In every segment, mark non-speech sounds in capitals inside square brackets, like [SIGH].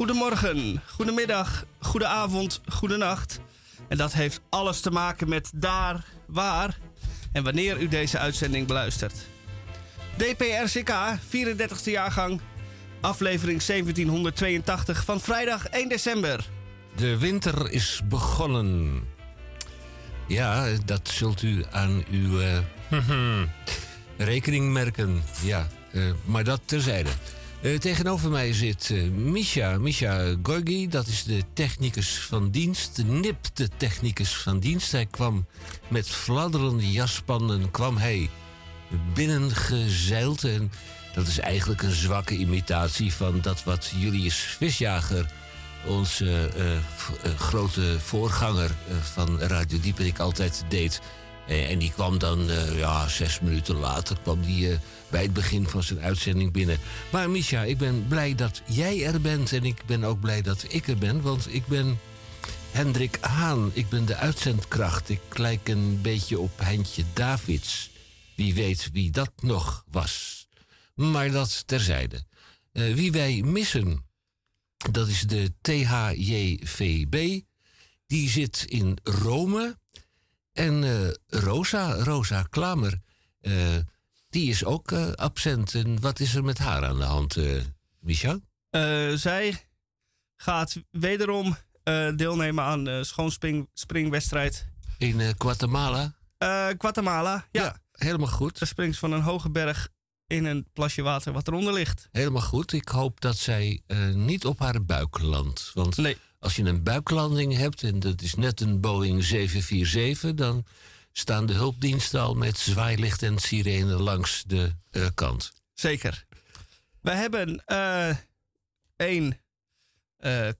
Goedemorgen, goedemiddag, goedenavond, goedenacht. En dat heeft alles te maken met daar, waar en wanneer u deze uitzending beluistert. DPRCK, 34e jaargang, aflevering 1782 van vrijdag 1 december. De winter is begonnen. Ja, dat zult u aan uw uh, [LAUGHS] rekening merken. Ja, uh, maar dat terzijde. Uh, tegenover mij zit uh, Misha, Misha Gorgi. Dat is de technicus van dienst, de nipte technicus van dienst. Hij kwam met fladderende jaspannen, kwam hij binnengezeild. En dat is eigenlijk een zwakke imitatie van dat wat Julius Visjager onze uh, grote voorganger van Radio Dieperik altijd deed. en die kwam dan, ja, zes minuten later, kwam die bij het begin van zijn uitzending binnen. Maar Misha, ik ben blij dat jij er bent en ik ben ook blij dat ik er ben, want ik ben Hendrik Haan. Ik ben de uitzendkracht. Ik lijk een beetje op Heintje Davids. Wie weet wie dat nog was. Maar dat terzijde. wie wij missen dat is de THJVB. Die zit in Rome. En uh, Rosa, Rosa Klamer, uh, die is ook uh, absent. En wat is er met haar aan de hand, Michel? zij gaat wederom deelnemen aan de schoonspringwedstrijd. In Guatemala? Guatemala, ja. ja. Helemaal goed. Ze springt van een hoge berg in een plasje water wat eronder ligt. Helemaal goed. Ik hoop dat zij uh, niet op haar buik landt. Want nee. als je een buiklanding hebt en dat is net een Boeing 747, dan staan de hulpdiensten al met zwaailicht en sirene langs de uh, kant. Zeker. We hebben een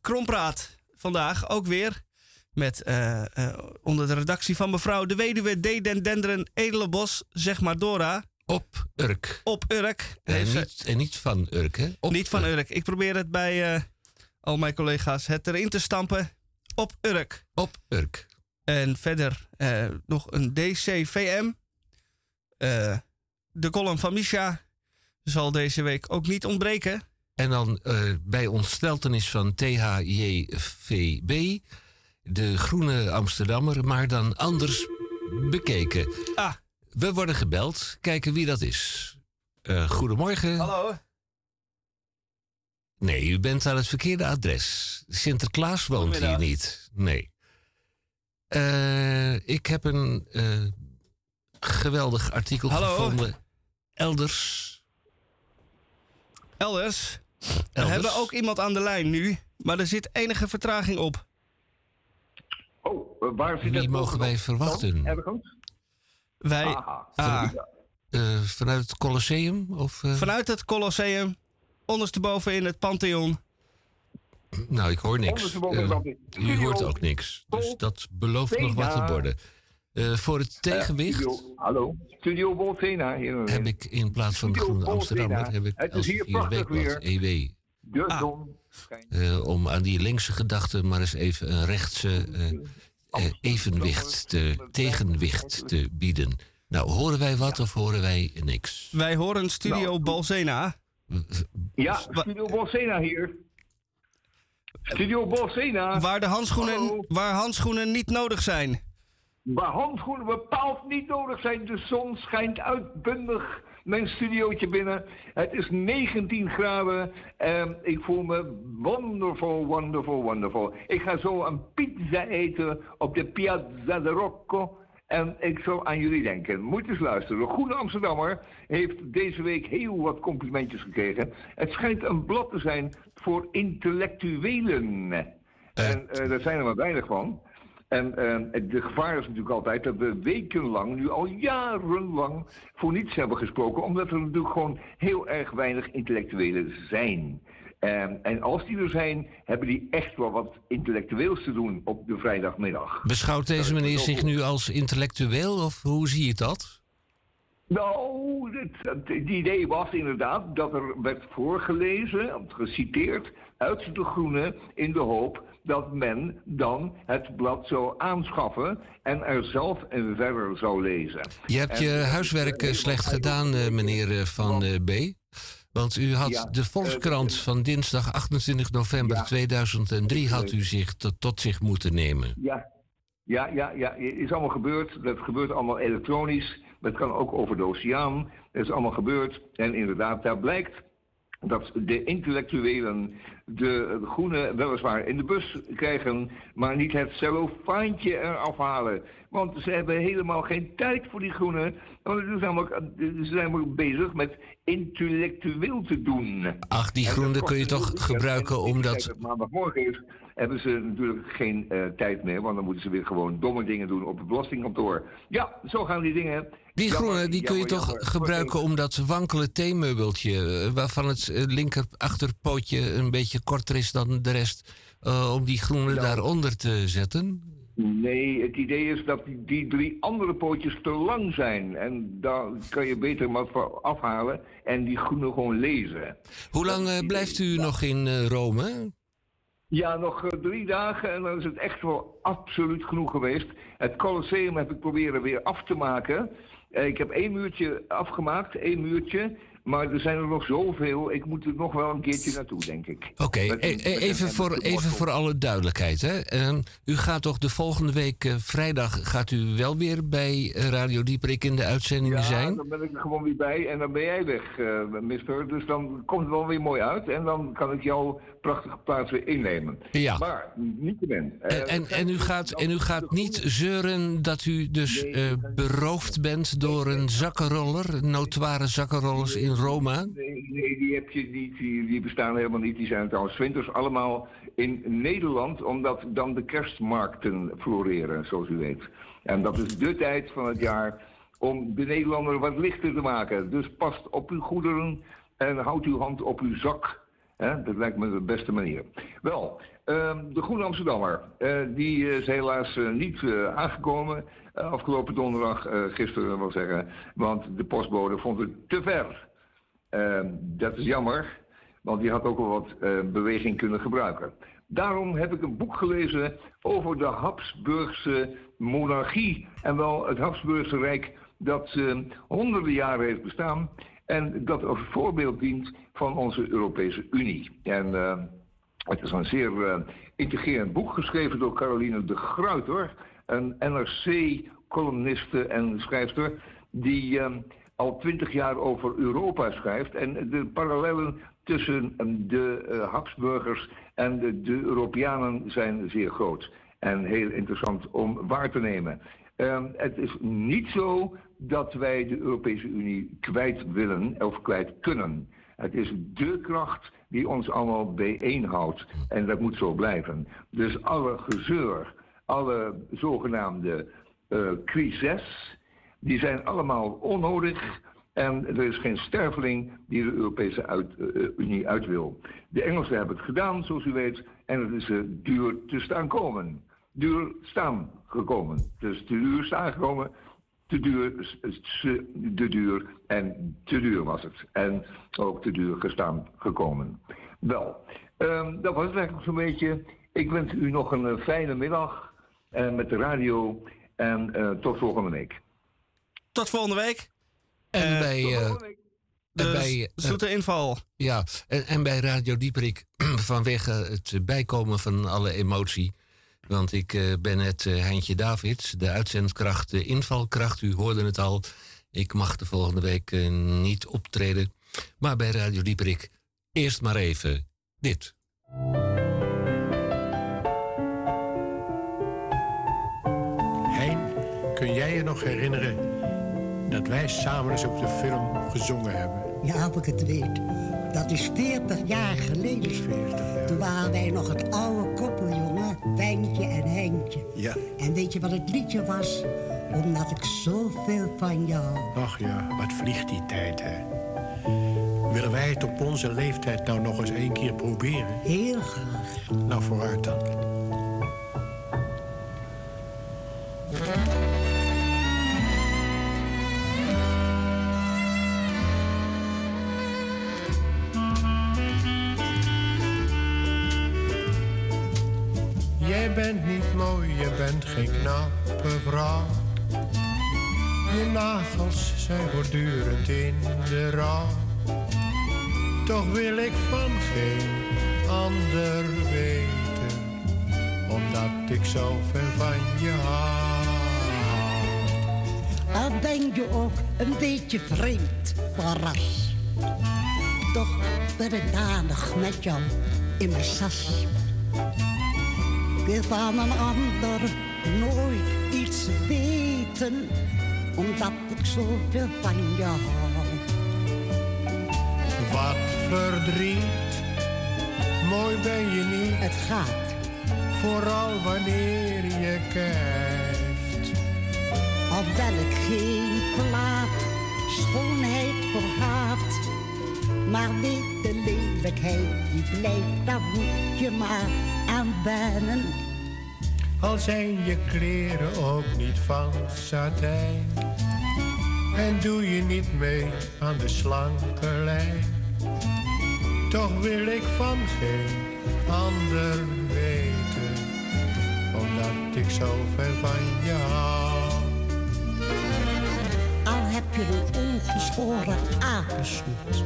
krompraat vandaag ook weer. Met onder de redactie van mevrouw de weduwe D. Den Denderen Edelenbos, zeg maar Dora. Op Urk. Op Urk. En, niet, en niet van Urk, hè? Op niet van Urk. Ik probeer het bij uh, al mijn collega's het erin te stampen. Op Urk. Op Urk. En verder uh, nog een DCVM. Uh, de column van Misha zal deze week ook niet ontbreken. En dan bij ontsteltenis van THJVB. De Groene Amsterdammer, maar dan anders bekeken. Ah. We worden gebeld. Kijken wie dat is. Uh, goedemorgen. Hallo. Nee, u bent aan het verkeerde adres. Sinterklaas woont hier niet. Nee. Uh, ik heb een uh, geweldig artikel Hallo. gevonden. Elders. Elders. We hebben ook iemand aan de lijn nu, maar er zit enige vertraging op. Oh, waar zit Wie mogen wij verwachten? Ergens? Wij. Ah. Uh, vanuit het Colosseum? Of, uh... Vanuit het Colosseum. Ondersteboven in het Pantheon. Nou, ik hoor niks. Uh, u hoort ook niks. Dus dat belooft nog wat te worden. voor het tegenwicht. Studio, hallo, Studio Bolsena. Hier heb ik in plaats van de Groene Amsterdammer. Heb ik het is hier prachtig weer. EW. De ah. om aan die linkse gedachten maar eens even een rechtse uh, evenwicht, te, tegenwicht te bieden. Nou, horen wij wat of horen wij niks? Wij horen Studio nou, Bolsena. Ja, Studio Bolsena hier. Studio Bolsena. Waar, de handschoenen, waar handschoenen niet nodig zijn. Waar handschoenen bepaald niet nodig zijn. De zon schijnt uitbundig mijn studiootje binnen. Het is 19 graden en ik voel me wonderful, wonderful, wonderful. Ik ga zo een pizza eten op de Piazza de Rocco. En ik zou aan jullie denken. Moet eens luisteren. De Goede Amsterdammer heeft deze week heel wat complimentjes gekregen. Het schijnt een blad te zijn voor intellectuelen. En uh, daar zijn er maar weinig van. En uh, de gevaar is natuurlijk altijd dat we wekenlang, nu al jarenlang, voor niets hebben gesproken. Omdat er natuurlijk gewoon heel erg weinig intellectuelen zijn. Um, en als die er zijn, hebben die echt wel wat intellectueels te doen op de vrijdagmiddag. Beschouwt deze meneer zich nu als intellectueel of hoe zie je dat? Nou, het, het, idee was inderdaad dat er werd voorgelezen, geciteerd uit de Groene in de hoop dat men dan het blad zou aanschaffen en er zelf verder zou lezen. Je hebt je huiswerk slecht gedaan, meneer Van B. Want u had de Volkskrant van dinsdag 28 november 2003 had u zich tot, tot zich moeten nemen. Ja, ja, ja, ja, is allemaal gebeurd. Dat gebeurt allemaal elektronisch. Dat kan ook over de oceaan. Dat is allemaal gebeurd. En inderdaad, daar blijkt dat de intellectuelen de groene weliswaar in de bus krijgen, maar niet het cellofaantje eraf halen. Want ze hebben helemaal geen tijd voor die groene. Want ze zijn, ook, ze zijn bezig met intellectueel te doen. Ach, die groene kun je toch gebruiken omdat... Het maandagmorgen is, hebben ze natuurlijk geen uh, tijd meer. Want dan moeten ze weer gewoon domme dingen doen op het belastingkantoor. Ja, zo gaan die dingen. Die groene die kun je toch gebruiken om dat wankele theemeubeltje... Eh, waarvan het eh, linker achterpootje een beetje korter is dan de rest... Uh, om die groene daaronder te zetten? Nee, het idee is dat die, die, drie andere pootjes te lang zijn. En daar kan je beter wat afhalen en die groene gewoon lezen. Hoe lang uh, blijft u nog in uh, Rome? Ja, nog drie dagen en dan is het echt wel absoluut genoeg geweest. Het Colosseum heb ik proberen weer af te maken. Ik heb één muurtje afgemaakt, één muurtje. Maar er zijn er nog zoveel. Ik moet er nog wel een keertje naartoe, denk ik. Oké, okay. E- e- even, voor, even voor alle duidelijkheid. Hè? Uh, u gaat toch de volgende week, uh, vrijdag, gaat u wel weer bij Radio Dieperik in de uitzendingen ja, zijn? Ja, dan ben ik er gewoon weer bij en dan ben jij weg, uh, mister. Dus dan komt het wel weer mooi uit. En dan kan ik jouw prachtige plaats weer innemen. Ja. Maar, niet te min. En, en, en, u gaat, en u gaat niet zeuren dat u dus beroofd bent door een zakkenroller, notoire zakkenrollers in Roma? Nee, nee, die heb je niet. Die, die, bestaan helemaal niet. Die zijn trouwens winters allemaal in Nederland, omdat dan de kerstmarkten floreren, zoals u weet. En dat is de tijd van het jaar om de Nederlander wat lichter te maken. Dus past op uw goederen en houdt uw hand op uw zak. dat lijkt me de beste manier. Wel, uh, de Groene Amsterdammer, uh, die is helaas uh, niet uh, aangekomen. afgelopen donderdag, gisteren wil zeggen, want de postbode vond het te ver. Uh, dat is jammer, want die had ook wel wat uh, beweging kunnen gebruiken. Daarom heb ik een boek gelezen over de Habsburgse monarchie. En wel het Habsburgse Rijk dat uh, honderden jaren heeft bestaan. En dat als voorbeeld dient van onze Europese Unie. En het is een zeer intrigerend boek geschreven door Caroline de Gruiter. Een NRC-columniste en schrijfster die al twintig jaar over Europa schrijft. En de parallellen tussen de uh, Habsburgers en de, Europeanen zijn zeer groot. En heel interessant om waar te nemen. Uh, het is niet zo dat wij de Europese Unie kwijt willen of kwijt kunnen. Het is de kracht die ons allemaal bijeenhoudt. En dat moet zo blijven. Dus alle gezeur, alle zogenaamde uh, crises die zijn allemaal onnodig. En er is geen sterveling die de Europese uit, uh, Unie uit wil. De Engelsen hebben het gedaan, zoals u weet. En het is duur te staan komen. Duur staan gekomen. Dus te duur staan gekomen. Te duur, de duur en te duur was het. En ook te duur gestaan gekomen. Wel, um, dat was het eigenlijk zo'n beetje. Ik wens u nog een fijne middag uh, met de radio. En tot volgende week. Tot volgende week. En bij... Uh, de en bij, zoete inval. Ja, en, en, bij Radio Dieperik [CLEARS THROAT] vanwege het bijkomen van alle emotie. Want ik uh, ben uh, Heintje Davids, de uitzendkracht, de invalkracht. U hoorde het al. Ik mag de volgende week niet optreden. Maar bij Radio Dieperik eerst maar even dit. Hein, kun jij je nog herinneren dat wij samen eens op de film gezongen hebben. Ja, of ik het weet. Dat is 40 jaar geleden. 40 jaar. Toen waren wij nog het oude koppel, jongen. Wijntje en Heintje. Ja. En weet je wat het liedje was? Omdat ik zoveel van jou... Ach ja, wat vliegt die tijd, hè. Willen wij het op onze leeftijd nou nog eens één keer proberen? Heel graag. Nou, vooruit dan. Bent niet mooi, je bent geen knappe vrouw. Je nagels zijn voortdurend in de rouw. Toch wil ik van geen ander weten, omdat ik zo ver van je hou. Al ben je ook een beetje vreemd van. Toch ben ik danig met jou in mijn sas. Wil van een ander nooit iets weten, omdat ik zoveel van je hou. Wat verdriet, mooi ben je niet, Het gaat, vooral wanneer je kijft. al ik geen plaat, schoonheid vergaat. Maar weet de lelijkheid die blijft, daar moet je maar aan wennen. Al zijn je kleren ook niet van satijn. En doe je niet mee aan de slanke lijn. Toch wil ik van geen ander weten. Omdat ik zo ver van je hou. Al heb je een ongeschoren apensnoet.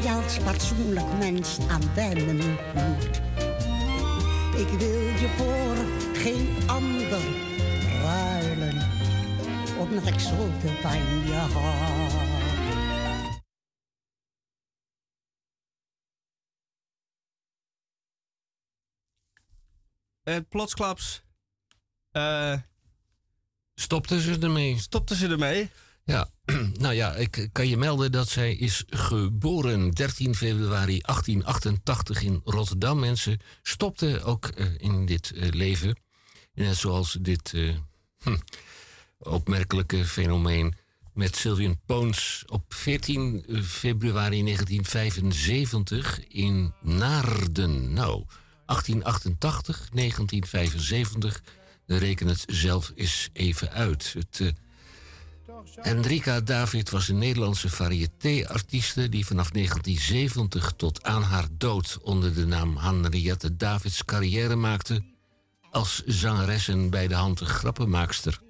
Waar je als fatsoenlijk mens aan wennen moet. Ik wil je voor geen ander ruilen. Omdat ik zoveel van je hou. En plotsklaps eh, Stopten ze ermee? stopten ze ermee. Ja, [CLEARS THROAT] nou ja, ik kan je melden dat zij is geboren 13 februari 1888 in Rotterdam. Mensen stopten ook eh, in dit eh, leven. Net zoals dit hm, opmerkelijke fenomeen met Sylvian Poons op 14 februari 1975 in Naarden. Nou, 1888, 1975. Reken het zelf eens even uit. Het... Hendrika David was een Nederlandse variété-artieste die vanaf 1970 tot aan haar dood onder de naam Henriette Davids carrière maakte als zangeres en bij de hand grappenmaakster.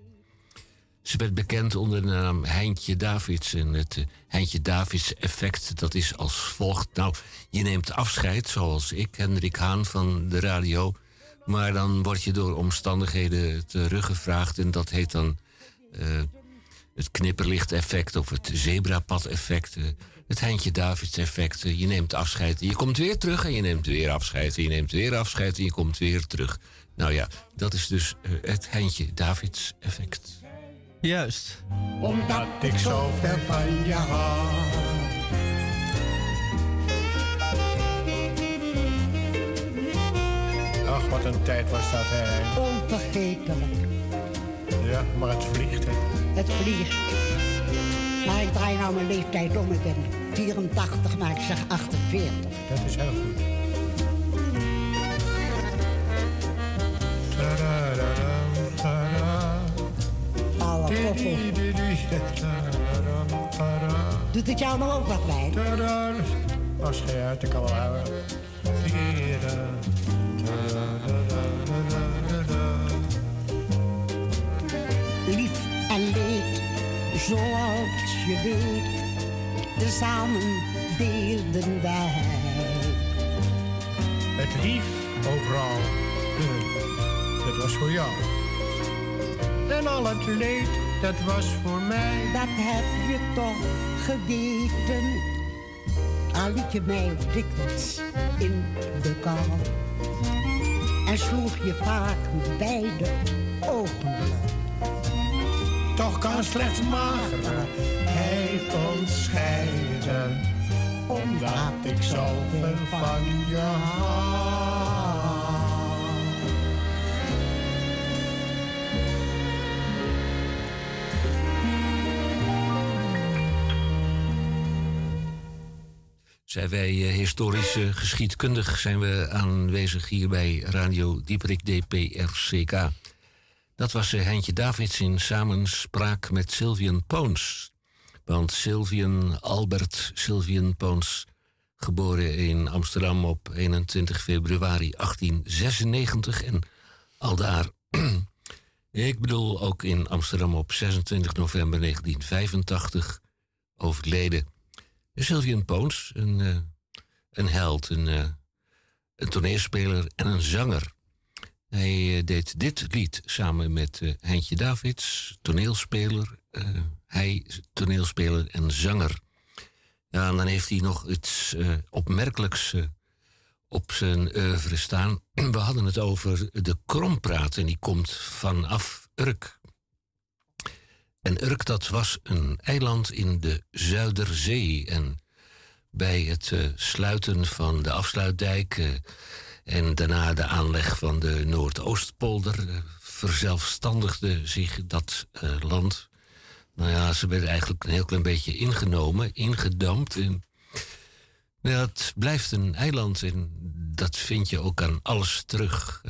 Ze werd bekend onder de naam Heintje Davids en het eh, Heintje Davids effect dat is als volgt. Nou, je neemt afscheid zoals ik, Hendrik Haan van de radio, maar dan word je door omstandigheden teruggevraagd en dat heet dan... eh, het knipperlicht-effect of het zebrapad-effect, eh, het Heintje Davids-effect. Je neemt afscheid en je komt weer terug en je neemt weer afscheid en je neemt weer afscheid en je komt weer terug. Nou ja, dat is dus eh, het Heintje Davids-effect. Juist. Omdat ik zo ver van je hou. Ach, wat een tijd was dat, hè. onvergetelijk. Ja, maar het vliegt, hè. Het vliegt. Maar ik draai nou mijn leeftijd om. Ik ben 84, maar ik zeg 48. Dat is heel goed. Alle koppel. Doet het jou nog ook wat? Tada. Als je uit, ik kan wel houden. Zoals je weet. Tezamen deelden wij. Het lief overal, dat was voor jou. En al het leed, dat was voor mij. Dat heb je toch geweten. Al liet je mij dikwijls in de kou. En sloeg je vaak beide ogen. Toch kan slechts magerheid ons scheiden. Omdat ik zoveel van je. Zijn wij eh, historisch eh, geschiedkundig zijn we aanwezig hier bij Radio Dieperik DPRCK. Dat was eh, Heintje Davids in samenspraak met Sylvian Poons. Want Sylvian Albert Sylvian Poons, geboren in Amsterdam op 21 februari 1896 en aldaar, [CLEARS THROAT] ik bedoel ook in Amsterdam op 26 november 1985, overleden. Sylvian Poons, een, uh, een held, een, uh, een toneelspeler en een zanger. Hij uh, deed dit lied samen met Heintje Davids, toneelspeler. hij, toneelspeler en zanger. Ja, en dan heeft hij nog iets opmerkelijks op zijn oeuvre staan. [CLEARS THROAT] We hadden het over de krompraat en die komt vanaf Urk. En Urk, dat was een eiland in de Zuiderzee. En bij het sluiten van de afsluitdijk en daarna de aanleg van de Noordoostpolder uh, verzelfstandigde zich dat land. Nou ja, ze werden eigenlijk een heel klein beetje ingenomen, ingedampt. En, het blijft een eiland en dat vind je ook aan alles terug.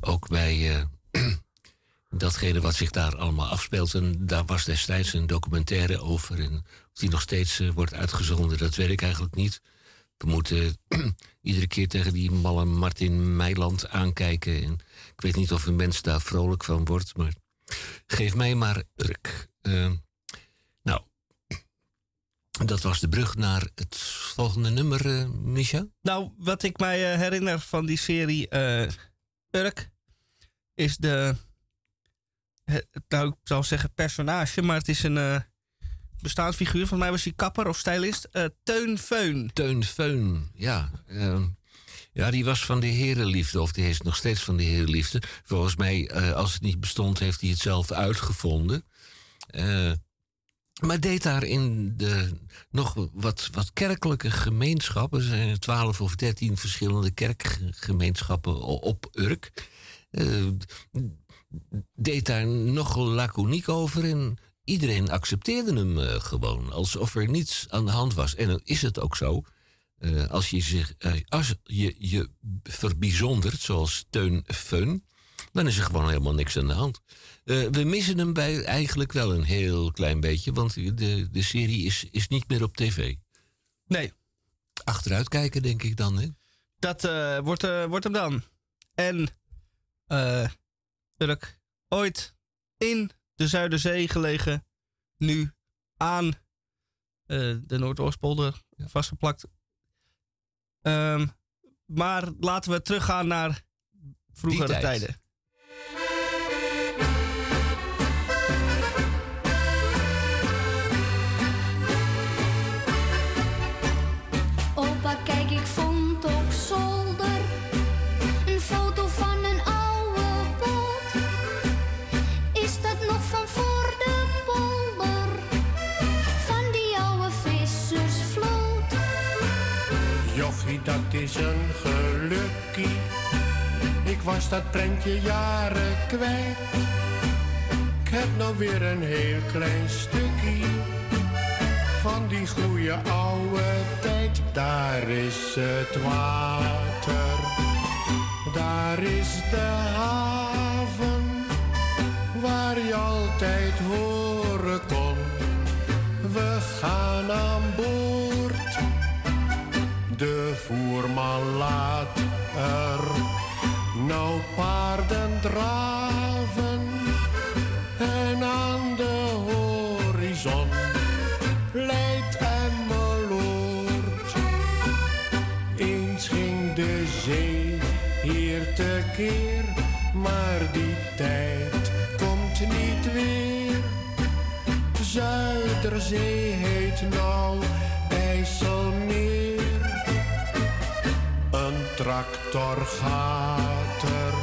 ook bij [CLEARS THROAT] datgene wat zich daar allemaal afspeelt. En daar was destijds een documentaire over. En of die nog steeds wordt uitgezonden, dat weet ik eigenlijk niet. We moeten [CLEARS THROAT] iedere keer tegen die malle Martin Meiland aankijken. En ik weet niet of een mens daar vrolijk van wordt, maar geef mij maar Urk. Uh, nou, [CLEARS THROAT] dat was de brug naar het volgende nummer, uh. Nou, wat ik mij herinner van die serie Urk is de nou, ik zou zeggen personage, maar het is een uh, bestaansfiguur. Volgens mij was hij kapper of stylist. Uh, Teun Feun. Teun Feun, ja. Uh, ja, die was van de herenliefde, of die is nog steeds van de herenliefde. Volgens mij, als het niet bestond, heeft hij het zelf uitgevonden. maar deed daar in de nog wat, wat kerkelijke gemeenschappen. Er zijn twaalf of dertien verschillende kerkgemeenschappen op Urk deed daar nogal laconiek over en iedereen accepteerde hem uh, gewoon, alsof er niets aan de hand was. En dan is het ook zo. Uh, als je zich uh, als je, je verbijzondert, zoals Teun Feun, dan is er gewoon helemaal niks aan de hand. we missen hem bij eigenlijk wel een heel klein beetje, want de, de serie is, is niet meer op tv. Nee. Achteruit kijken, denk ik dan, hè? Dat wordt, wordt hem dan. En Urk, ooit in de Zuiderzee gelegen, nu aan uh, de Noordoostpolder ja. vastgeplakt. Um, maar laten we teruggaan naar vroegere tijden. Is een gelukkie. Ik was dat prentje jaren kwijt. Ik heb nou weer een heel klein stukje van die goede oude tijd. Daar is het water, daar is de haven, waar je altijd horen kon. We gaan aan de voerman laat er nou paarden draven en aan de horizon leidt Emmeloord. Eens ging de zee hier tekeer, maar die tijd komt niet weer. Zuiderzee tractor gaat er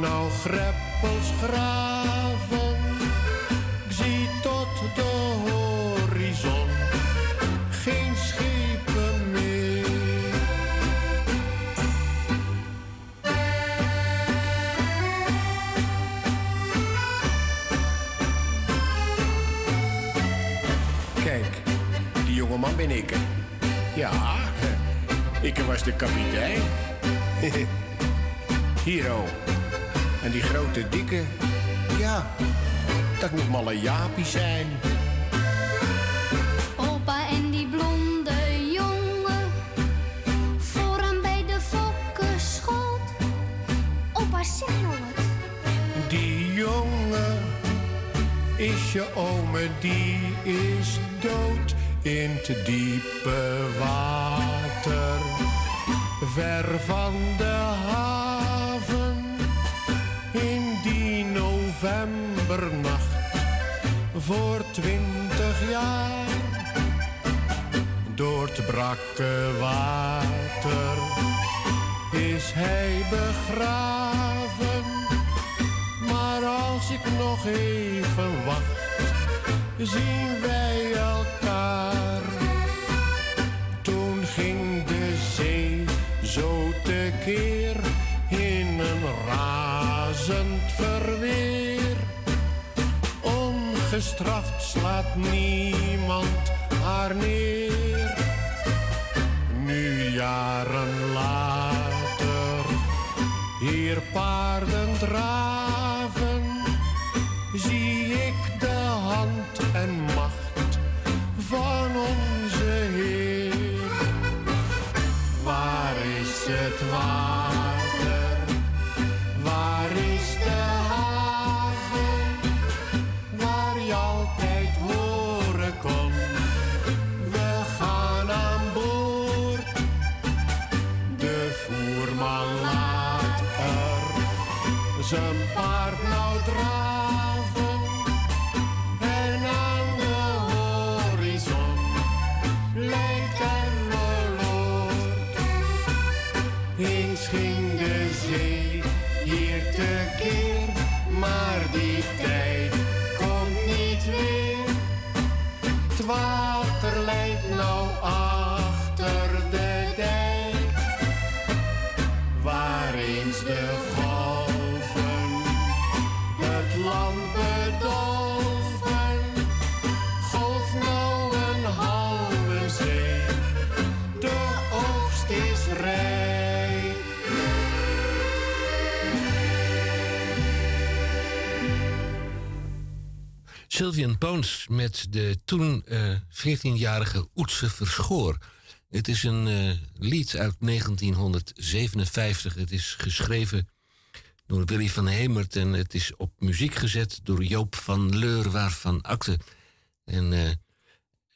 nou greppels graven. Ik zie tot de horizon geen schepen meer. Kijk, die jonge man ben ik. Ja, ik was de kapitein. [LAUGHS] Hero. En die grote dikke, ja, dat moet malle Jaapie zijn. Opa en die blonde jongen, vooraan bij de schot. Opa, zeg nou wat. Die jongen is je ome, die is dood in het diepe ver van de haven, in die novembernacht voor twintig jaar. Door het brakke water is hij begraven. Maar als ik nog even wacht, zien wij elkaar. Ongestraft slaat niemand haar neer. Nu jaren later, hier paarden draven, Sylvian Poons met de toen eh 14-jarige Oetse Verschoor. Het is een eh, lied uit 1957. Het is geschreven door Willy van Hemert en het is op muziek gezet door Joop van Leur, waarvan akte. En eh,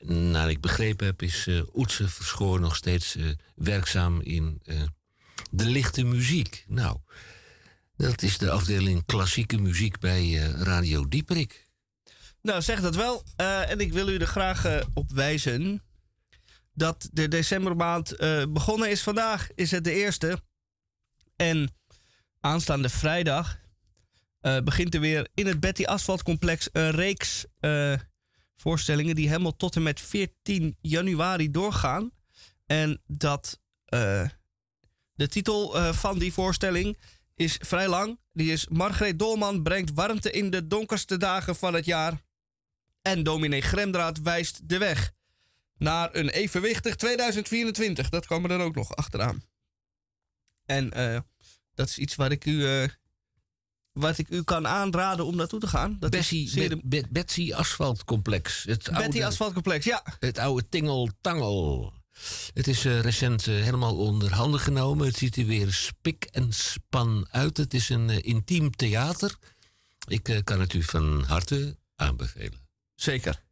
naar ik begrepen heb, is eh Oetse Verschoor nog steeds eh, werkzaam in eh, de lichte muziek. Nou, dat is de afdeling klassieke muziek bij eh, Radio Dieperik. Nou, zeg dat wel. Eh, en ik wil u er graag eh, op wijzen dat de decembermaand eh, begonnen is. Vandaag is het de eerste. En aanstaande vrijdag begint er weer in het Betty Asphalt Complex een reeks voorstellingen die helemaal tot en met 14 januari doorgaan. En dat de titel van die voorstelling is vrij lang. Die is Margreet Dolman brengt warmte in de donkerste dagen van het jaar. En dominee Gremdraad wijst de weg naar een evenwichtig 2024. Dat kwam er dan ook nog achteraan. En eh, dat is iets waar ik u, eh, wat ik u kan aanraden om naartoe te gaan. Dat Bessie, is zeer de- Be- Be- Betsy Asfaltcomplex. Het Betty oude, Asfaltcomplex, ja. Het oude Tingel-Tangel. Het is eh, recent helemaal onder handen genomen. Het ziet er weer spik en span uit. Het is een intiem theater. Ik kan het u van harte aanbevelen. Zeker.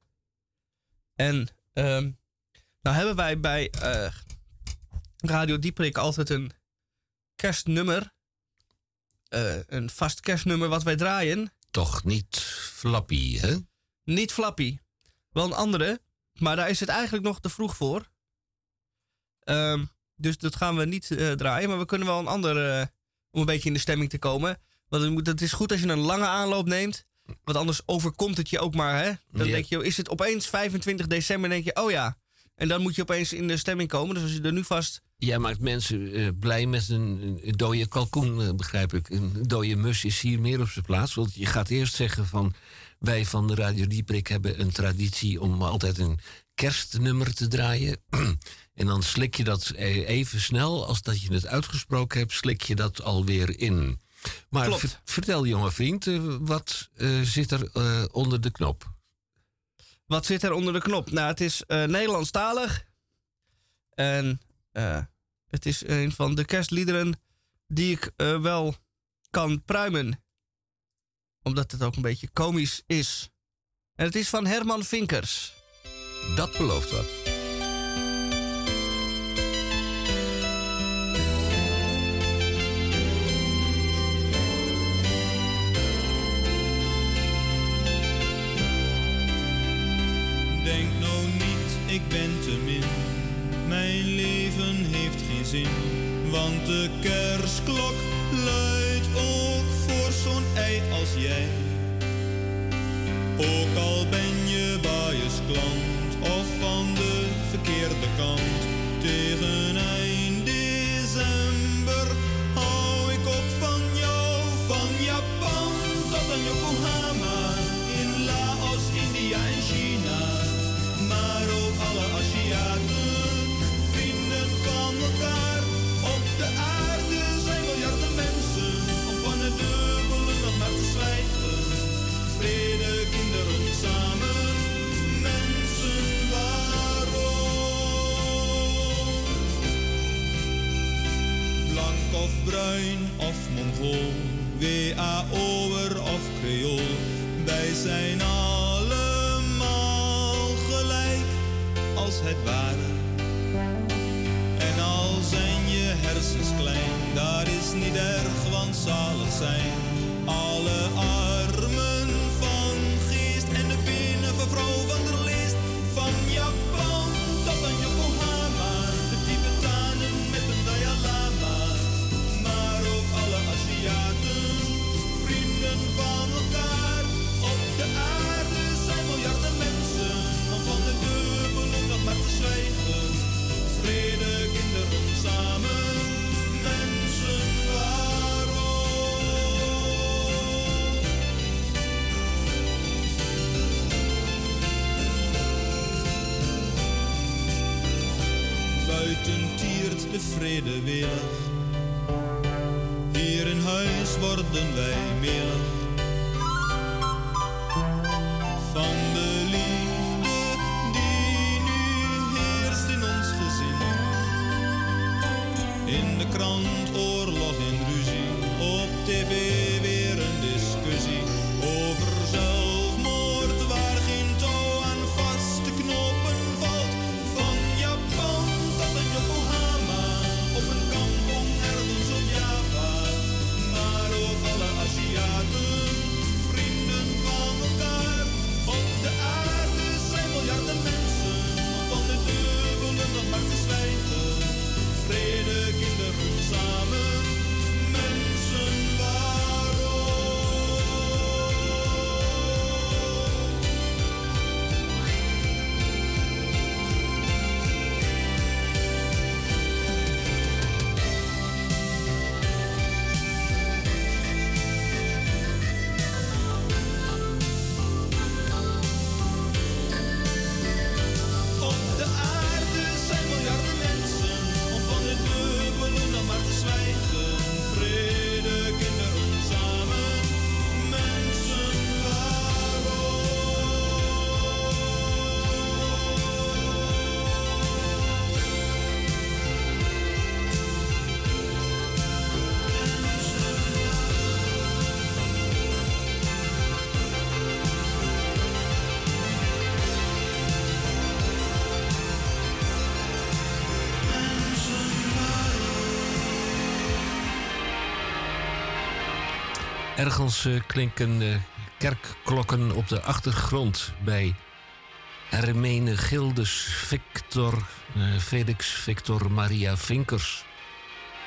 En ehm, nou hebben wij bij eh, Radio Dieperik altijd een kerstnummer. Eh, een vast kerstnummer wat wij draaien. Toch niet flappy, hè? Niet Flappy. Wel een andere. Maar daar is het eigenlijk nog te vroeg voor. Ehm, dus dat gaan we niet eh, draaien. Maar we kunnen wel een ander. eh, om een beetje in de stemming te komen. Want het, moet, het is goed als je een lange aanloop neemt. Want anders overkomt het je ook maar. Hè? Dan denk je, is het opeens 25 december? denk je, oh ja. En dan moet je opeens in de stemming komen. Dus als je er nu vast. Jij maakt mensen eh, blij met een, een dode kalkoen, eh, begrijp ik. Een dode mus is hier meer op zijn plaats. Want je gaat eerst zeggen van... wij van de Radio Dieprik hebben een traditie om altijd een kerstnummer te draaien. [CLEARS THROAT] en dan slik je dat eh, even snel als dat je het uitgesproken hebt... slik je dat alweer in. Maar Klopt. vertel, jonge vriend, eh, wat eh, zit er eh, onder de knop? Wat zit er onder de knop? Nou, het is eh, Nederlandstalig. En het is een van de kerstliederen die ik wel kan pruimen. Omdat het ook een beetje komisch is. En het is van Herman Vinkers. Dat belooft wat. Ik ben te min. Mijn leven heeft geen zin. Want de kerstklok luidt ook voor zo'n ei als jij. Ook al ben je baaiers klant of van de verkeerde kant. Of Mongool. WAO'er of Creool. Wij zijn allemaal gelijk als het ware. En al zijn je hersens klein, dat is niet erg, want zalig zijn alle de vrede welig. Hier in huis worden wij melig. Van de liefde die nu heerst in ons gezin. In de krant oorlog en ruzie. Op tv Ergens eh, klinken eh, kerkklokken op de achtergrond bij Hermene Gildes Victor, eh, Felix Victor Maria Vinkers,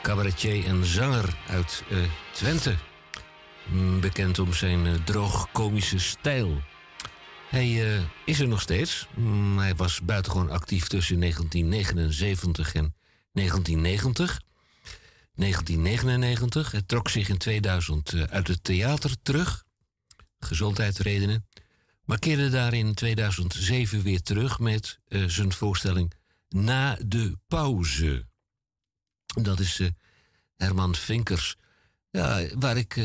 cabaretier en zanger uit Twente. Mm, Bekend om zijn eh, droog-komische stijl. Hij is er nog steeds. Mm, hij was buitengewoon actief tussen 1979 en 1990. 1999. Hij trok zich in 2000 eh, uit het theater terug. Gezondheidsredenen. Maar keerde daar in 2007 weer terug met eh, zijn voorstelling Na de Pauze. Dat is eh, Herman Vinkers. Ja, waar ik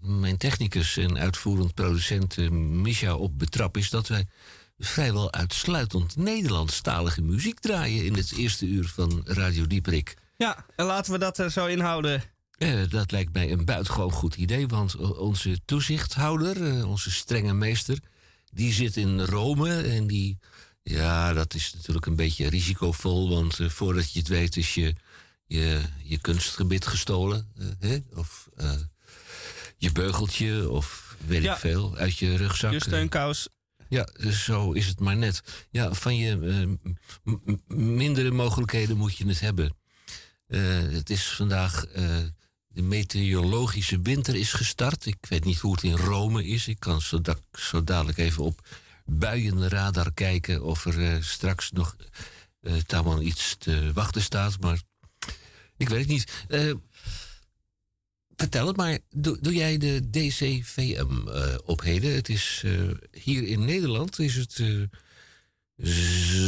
mijn technicus en uitvoerend producent Misha op betrap... is dat wij vrijwel uitsluitend Nederlandstalige muziek draaien... in het eerste uur van Radio Dieperik. Ja, en laten we dat er zo inhouden. Eh, dat lijkt mij een buitengewoon goed idee, want o- onze toezichthouder, eh, onze strenge meester, die zit in Rome en die Ja, dat is natuurlijk een beetje risicovol, want eh, voordat je het weet is je, je, je kunstgebit gestolen. eh, hè? Of eh, je beugeltje, of weet Ja. ik veel, uit je rugzak. Je steunkous. Ja, zo is het maar net. Ja, van je eh, mindere mogelijkheden moet je het hebben. Eh, het is vandaag. eh, de meteorologische winter is gestart. Ik weet niet hoe het in Rome is. Ik kan zo, da- zo dadelijk even op buienradar kijken of er eh, straks nog eh tamelijk iets te wachten staat. Maar ik weet het niet. Vertel het maar. Doe, doe jij de DCVM eh op heden? Het is hier in Nederland is het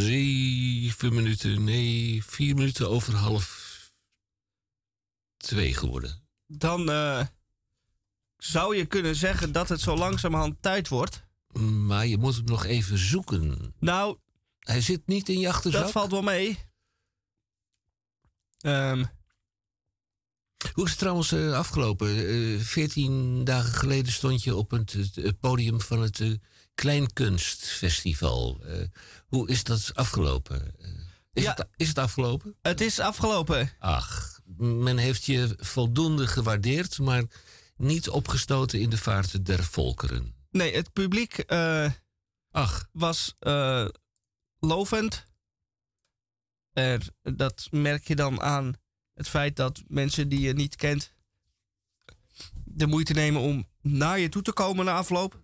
zeven minuten, nee, vier minuten over half twee geworden. Dan eh, zou je kunnen zeggen dat het zo langzamerhand tijd wordt. Maar je moet hem nog even zoeken. Nou, Hij zit niet in je achterzak. dat valt wel mee. Ehm, Hoe is het trouwens eh, afgelopen? Eh, Veertien dagen geleden stond je op het, podium van het Kleinkunstfestival. Hoe is dat afgelopen? Is, Ja. het, is het afgelopen? het is afgelopen. Ach, men heeft je voldoende gewaardeerd, maar niet opgestoten in de vaart der volkeren. Nee, het publiek eh, Ach, was eh, lovend. Er, dat merk je dan aan het feit dat mensen die je niet kent de moeite nemen om naar je toe te komen na afloop.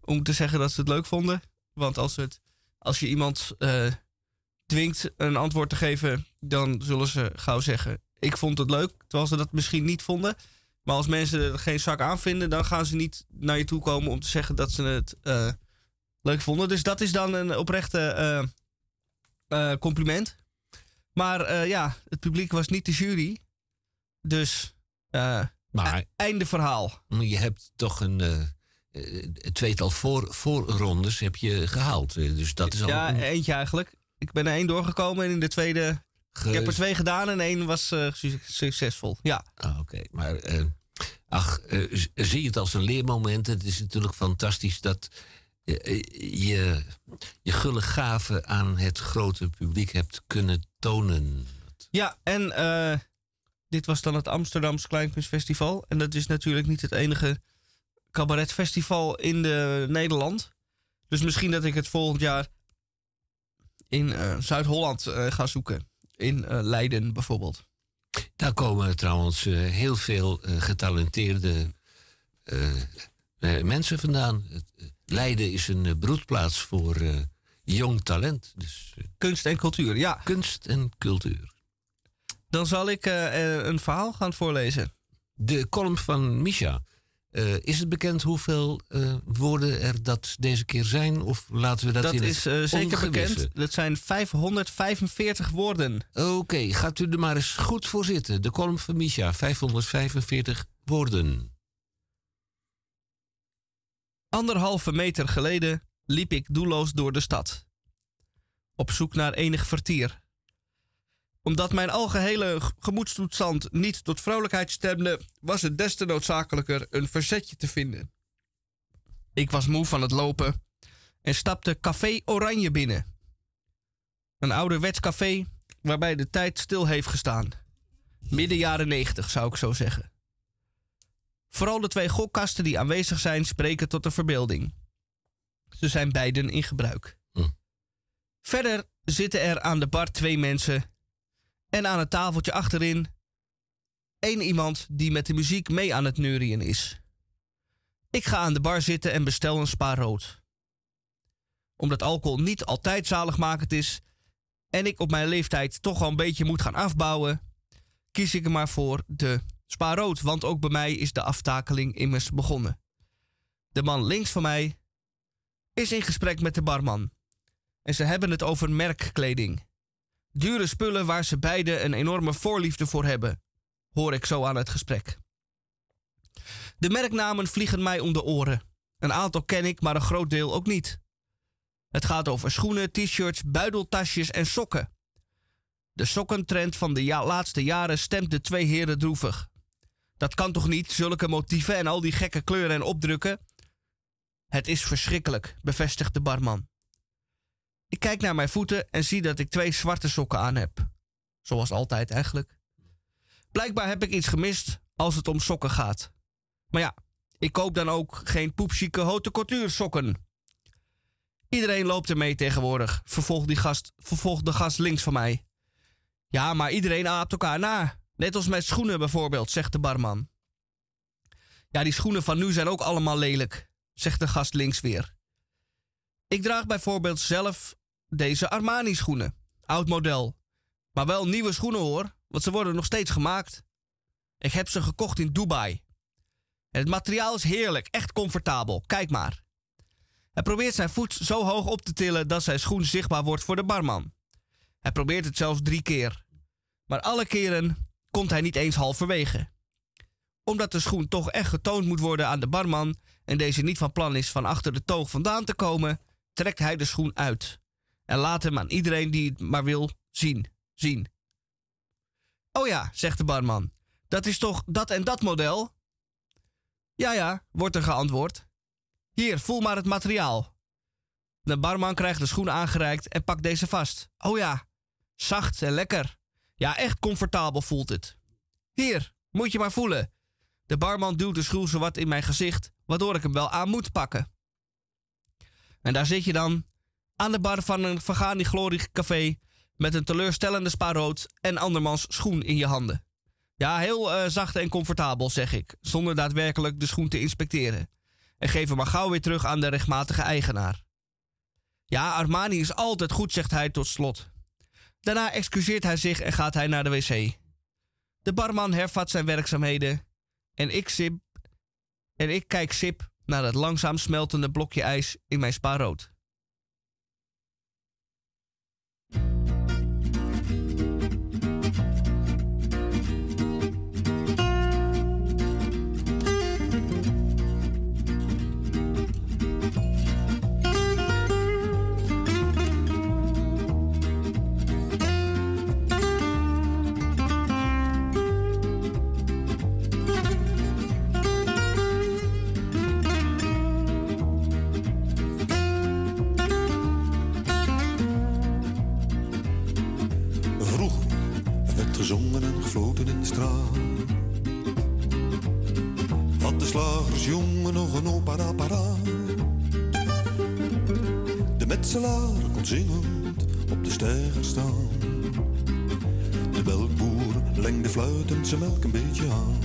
Om te zeggen dat ze het leuk vonden. Want als, het, als je iemand eh, dwingt een antwoord te geven, dan zullen ze gauw zeggen: Ik vond het leuk. Terwijl ze dat misschien niet vonden. Maar als mensen er geen zak aan vinden, dan gaan ze niet naar je toe komen om te zeggen dat ze het eh, leuk vonden. Dus dat is dan een oprechte eh, eh, compliment. Maar ja, het publiek was niet de jury. Dus maar e- einde verhaal. je hebt toch een tweetal voor, voorrondes heb je gehaald. Eh, Dus dat is al Ja, een eentje eigenlijk. Ik ben er één doorgekomen en in de tweede... ge- Ik heb er twee gedaan en één was eh, su- succesvol. Ja, Ah, Oké, maar eh, ach, z- zie het als een leermoment. Het is natuurlijk fantastisch dat je je gulle gave aan het grote publiek hebt kunnen tonen. ja en dit was dan het Amsterdamse Kleinkunstfestival. En dat is natuurlijk niet het enige cabaretfestival in de Nederland. Dus misschien dat ik het volgend jaar in Zuid-Holland ga zoeken. In eh, Leiden bijvoorbeeld. Daar komen trouwens eh, heel veel eh, getalenteerde mensen vandaan. Leiden is een broedplaats voor jong talent. Dus Kunst en cultuur, ja. kunst en cultuur. Dan zal ik een verhaal gaan voorlezen. De column van Misha. Eh, is het bekend hoeveel eh, woorden er dat deze keer zijn? Of laten we dat, Dat in is eh, zeker bekend. Dat zijn 545 woorden. Oké, gaat u er maar eens goed voor zitten. De column van Misha, 545 woorden. Anderhalve meter geleden liep ik doelloos door de stad. Op zoek naar enig vertier. Omdat mijn algehele gemoedstoestand niet tot vrolijkheid stemde, was het des te noodzakelijker een verzetje te vinden. Ik was moe van het lopen en stapte Café Oranje binnen. Een ouderwets café waarbij de tijd stil heeft gestaan. Midden jaren 90 zou ik zo zeggen. Vooral de twee gokkasten die aanwezig zijn spreken tot de verbeelding. Ze zijn beiden in gebruik. Hm. Verder zitten er aan de bar twee mensen en aan het tafeltje achterin één iemand die met de muziek mee aan het neurien is. Ik ga aan de bar zitten en bestel een spa rood. Omdat alcohol niet altijd zaligmakend is en ik op mijn leeftijd toch al een beetje moet gaan afbouwen, kies ik er maar voor de spa rood, want ook bij mij is de aftakeling immers begonnen. De man links van mij is in gesprek met de barman. En ze hebben het over merkkleding. Dure spullen waar ze beiden een enorme voorliefde voor hebben, hoor ik zo aan het gesprek. De merknamen vliegen mij om de oren. Een aantal ken ik, maar een groot deel ook niet. Het gaat over schoenen, t-shirts, buideltasjes en sokken. De sokkentrend van de laatste jaren stemt de twee heren droevig. Dat kan toch niet, zulke motieven en al die gekke kleuren en opdrukken? Het is verschrikkelijk, bevestigt de barman. Ik kijk naar mijn voeten en zie dat ik twee zwarte sokken aan heb. Zoals altijd eigenlijk. Blijkbaar heb ik iets gemist als het om sokken gaat. Maar ja, ik koop dan ook geen poepchique haute couture sokken. Iedereen loopt ermee tegenwoordig, vervolgt, die gast, vervolgt de gast links van mij. Ja, maar iedereen aapt elkaar na. Net als met schoenen bijvoorbeeld, zegt de barman. Ja, die schoenen van nu zijn ook allemaal lelijk, zegt de gast links weer. Ik draag bijvoorbeeld zelf deze Armani schoenen. Oud model. Maar wel nieuwe schoenen hoor, want ze worden nog steeds gemaakt. Ik heb ze gekocht in Dubai. En het materiaal is heerlijk, echt comfortabel. Kijk maar. Hij probeert zijn voet zo hoog op te tillen dat zijn schoen zichtbaar wordt voor de barman. Hij probeert het zelfs drie keer. Maar alle keren komt hij niet eens halverwege. Omdat de schoen toch echt getoond moet worden aan de barman en deze niet van plan is van achter de toog vandaan te komen, trekt hij de schoen uit. En laat hem aan iedereen die het maar wil zien, zien. Oh ja, zegt de barman, dat is toch dat en dat model? Ja, ja, wordt er geantwoord. Hier, voel maar het materiaal. De barman krijgt de schoen aangereikt en pakt deze vast. Oh ja, zacht en lekker. Ja, echt comfortabel voelt het. Hier, moet je maar voelen. De barman duwt de schoen zowat in mijn gezicht, waardoor ik hem wel aan moet pakken. En daar zit je dan, aan de bar van een Vagani Glorie café, met een teleurstellende spaarrood en andermans schoen in je handen. Ja, heel uh, zacht en comfortabel, zeg ik, zonder daadwerkelijk de schoen te inspecteren. En geef hem maar gauw weer terug aan de rechtmatige eigenaar. Ja, Armani is altijd goed, zegt hij tot slot. Daarna excuseert hij zich en gaat hij naar de wc. De barman hervat zijn werkzaamheden en ik, sip, en ik kijk sip naar het langzaam smeltende blokje ijs in mijn spaarrood. Straat. Had de slagersjongen nog een opera paraat. De metselaar kon zingend op de steiger staan. De melkboer lengde fluitend zijn melk een beetje aan.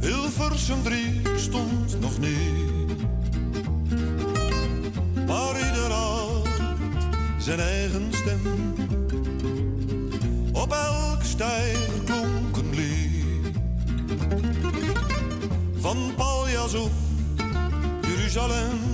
Hilversum drie stond nog niet. Maar ieder had zijn eigen stem. Op elk stijger klonk een lied. Van Paljas Jeruzalem.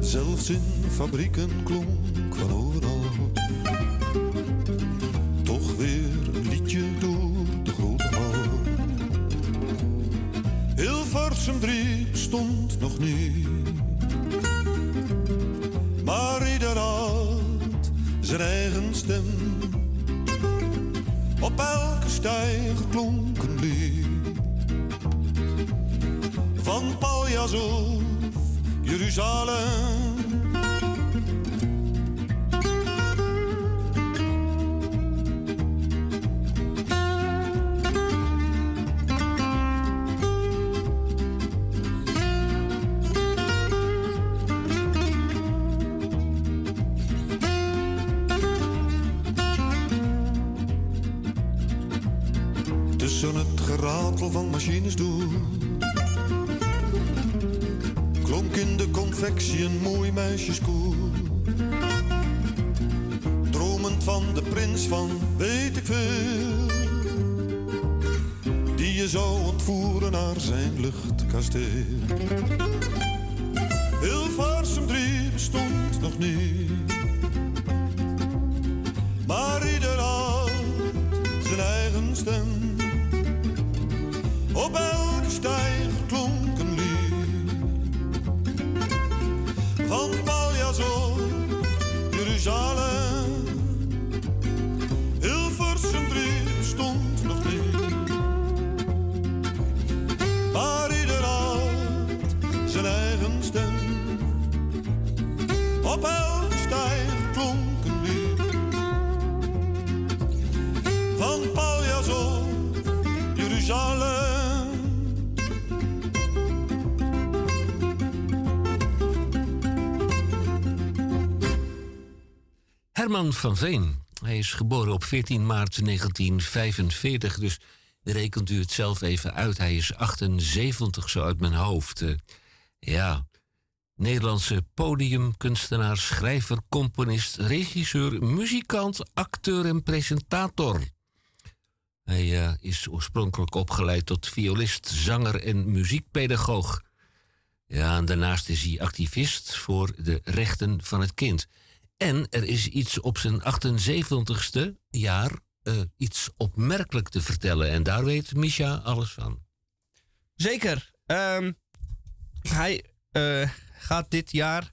Zelfs in fabrieken klonk van overal. Toch weer een liedje door de grote hal. Hilversum drie stond nog niet. Maar ieder had zijn eigen stem. Op elke stijger klonk een lied. Of Jeruzalem. Herman van Veen. Hij is geboren op 14 maart 1945, dus rekent u het zelf even uit. Hij is 78 zo uit mijn hoofd. Eh, ja, Nederlandse podiumkunstenaar, schrijver, componist, regisseur, muzikant, acteur en presentator. Hij eh, is oorspronkelijk opgeleid tot violist, zanger en muziekpedagoog. Ja, daarnaast is hij activist voor de rechten van het kind. En er is iets op zijn 78ste jaar, eh, iets opmerkelijk te vertellen. En daar weet Misha alles van. Zeker. Ehm, hij eh, gaat dit jaar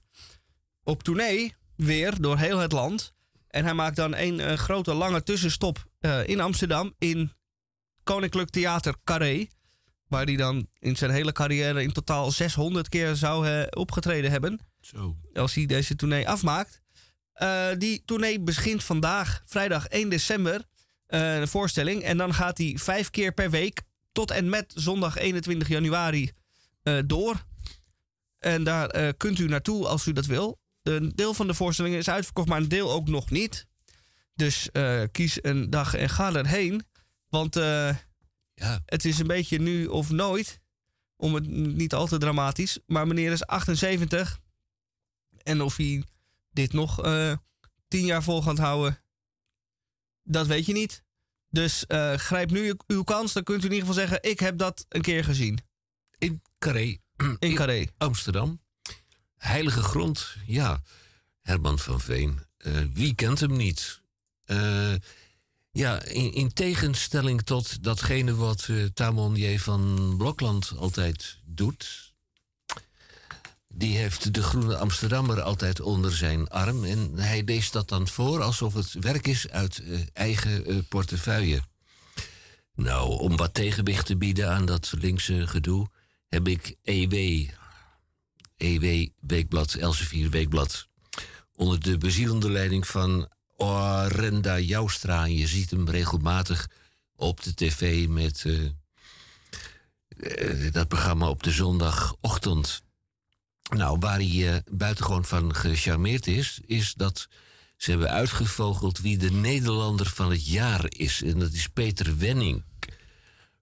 op tournee weer door heel het land. En hij maakt dan een eh, grote lange tussenstop in Amsterdam in Koninklijk Theater Carré. Waar hij dan in zijn hele carrière in totaal 600 keer zou opgetreden hebben. Zo. Als hij deze tournee afmaakt. Eh, die tournee begint vandaag, vrijdag 1 december, eh, een voorstelling. En dan gaat hij vijf keer per week tot en met zondag 21 januari eh, door. En daar kunt u naartoe als u dat wil. Een deel van de voorstellingen is uitverkocht, maar een deel ook nog niet. Dus kies een dag en ga erheen. Want Ja. het is een beetje nu of nooit. Om het niet al te dramatisch. Maar meneer is 78. En of hij dit nog eh tien jaar vol gaat houden, dat weet je niet. Dus eh, grijp nu uw- kans. Dan kunt u in ieder geval zeggen: Ik heb dat een keer gezien. In Carré. In Carré. Amsterdam. Heilige grond, ja. Herman van Veen. Eh, wie kent hem niet? Ja, in, in tegenstelling tot datgene wat Tamon J. van Blokland altijd doet. Die heeft de Groene Amsterdammer altijd onder zijn arm. En hij leest dat dan voor alsof het werk is uit eh, eigen eh, portefeuille. Nou, om wat tegenwicht te bieden aan dat linkse gedoe, heb ik EW, EW Weekblad, Elsevier Weekblad, onder de bezielende leiding van Orenda Joustra. Je ziet hem regelmatig op de tv met eh, dat programma op de zondagochtend. Nou, waar hij eh, buitengewoon van gecharmeerd is, is dat ze hebben uitgevogeld wie de Nederlander van het jaar is. En dat is Peter Wenning.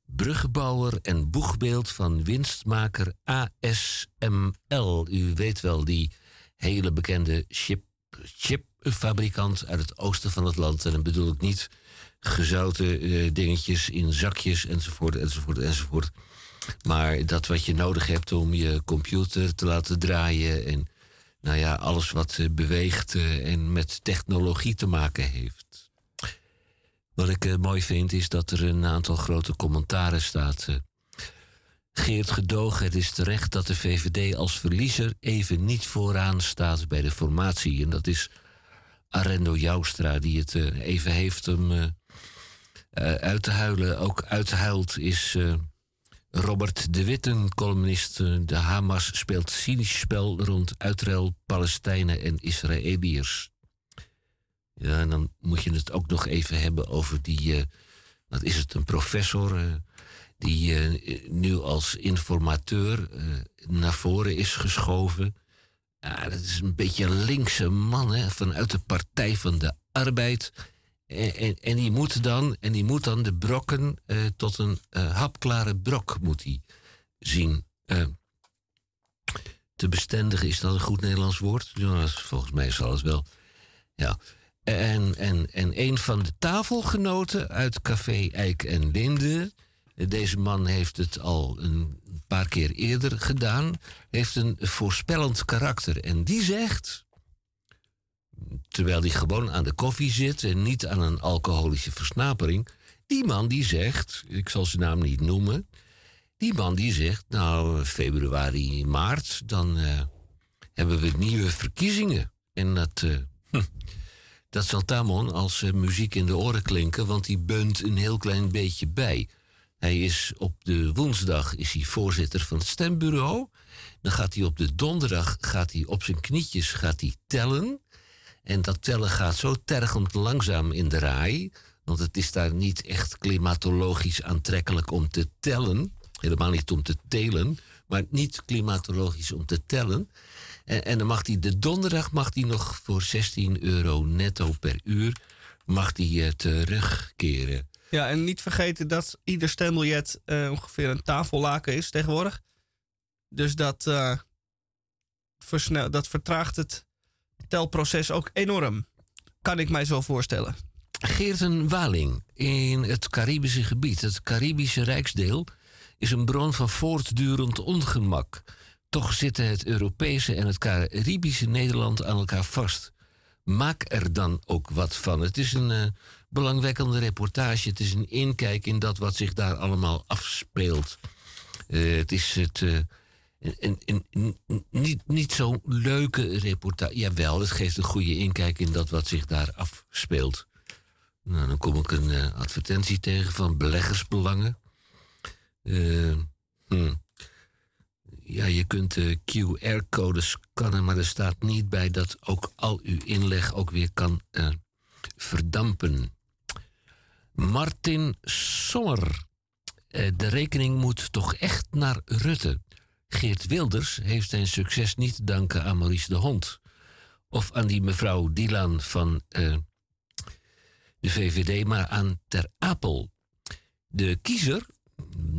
Bruggenbouwer en boegbeeld van winstmaker ASML. U weet wel, die hele bekende chip, chipfabrikant uit het oosten van het land. En dan bedoel ik niet gezouten eh, dingetjes in zakjes enzovoort, enzovoort, enzovoort. Maar dat wat je nodig hebt om je computer te laten draaien. En nou ja, alles wat eh, beweegt eh, en met technologie te maken heeft. Wat ik eh, mooi vind is dat er een aantal grote commentaren staat. Geert Gedogen, het is terecht dat de VVD als verliezer even niet vooraan staat bij de formatie. En dat is Arendo Joustra die het even heeft eh, uit te huilen. Ook uithuilt is Robert de Witten, columnist. eh, de Hamas speelt cynisch spel rond uitruil Palestijnen en Israëliërs. Ja, en dan moet je het ook nog even hebben over die, eh, wat is het, een professor... eh, die nu als informateur naar voren is geschoven. Ja, dat is een beetje een linkse man hè, vanuit de Partij van de Arbeid. En, en, die moet dan, en die moet dan de brokken eh, tot een eh, hapklare brok moet hij zien. eh, te bestendigen, is dat een goed Nederlands woord? Is- volgens mij zal het wel. Ja. En, en, en een van de tafelgenoten uit Café Eik en Linde Deze man heeft het al een paar keer eerder gedaan. Heeft een voorspellend karakter. En die zegt, terwijl hij gewoon aan de koffie zit en niet aan een alcoholische versnapering. Die man die zegt, ik zal zijn naam niet noemen. Die man die zegt, nou, februari, maart, dan eh, hebben we nieuwe verkiezingen. En dat, eh, hm, dat zal Tamon als eh, muziek in de oren klinken, want die beunt een heel klein beetje bij. Hij is op de woensdag is hij voorzitter van het stembureau. Dan gaat hij op de donderdag gaat hij op zijn knietjes gaat hij tellen. En dat tellen gaat zo tergend langzaam in de raai. Want het is daar niet echt klimatologisch aantrekkelijk om te tellen. Helemaal niet om te telen, maar niet klimatologisch om te tellen. En, en dan mag hij de donderdag mag hij nog voor 16 euro netto per uur mag hij, uh, terugkeren. Ja, en niet vergeten dat ieder stembiljet uh, ongeveer een tafellaken is tegenwoordig. Dus dat, uh, dat vertraagt het telproces ook enorm. Kan ik mij zo voorstellen. Geerten Waling in het Caribische gebied, het Caribische Rijksdeel, is een bron van voortdurend ongemak. Toch zitten het Europese en het Caribische Nederland aan elkaar vast. Maak er dan ook wat van. Het is een uh, belangwekkende reportage. Het is een inkijk in dat wat zich daar allemaal afspeelt. Uh, het is het. Uh, een, niet, niet zo'n leuke reportage. Jawel, het geeft een goede inkijk in dat wat zich daar afspeelt. Nou, dan kom ik een advertentie tegen van beleggersbelangen. Hm. Ja, je kunt de QR-codes scannen, maar er staat niet bij dat ook al uw inleg ook weer kan verdampen. Martin Sommer. De rekening moet toch echt naar Rutte. Geert Wilders heeft zijn succes niet te danken aan Maurice de Hond. Of aan die mevrouw Dylan van uh, de VVD, maar aan Ter Apel. De kiezer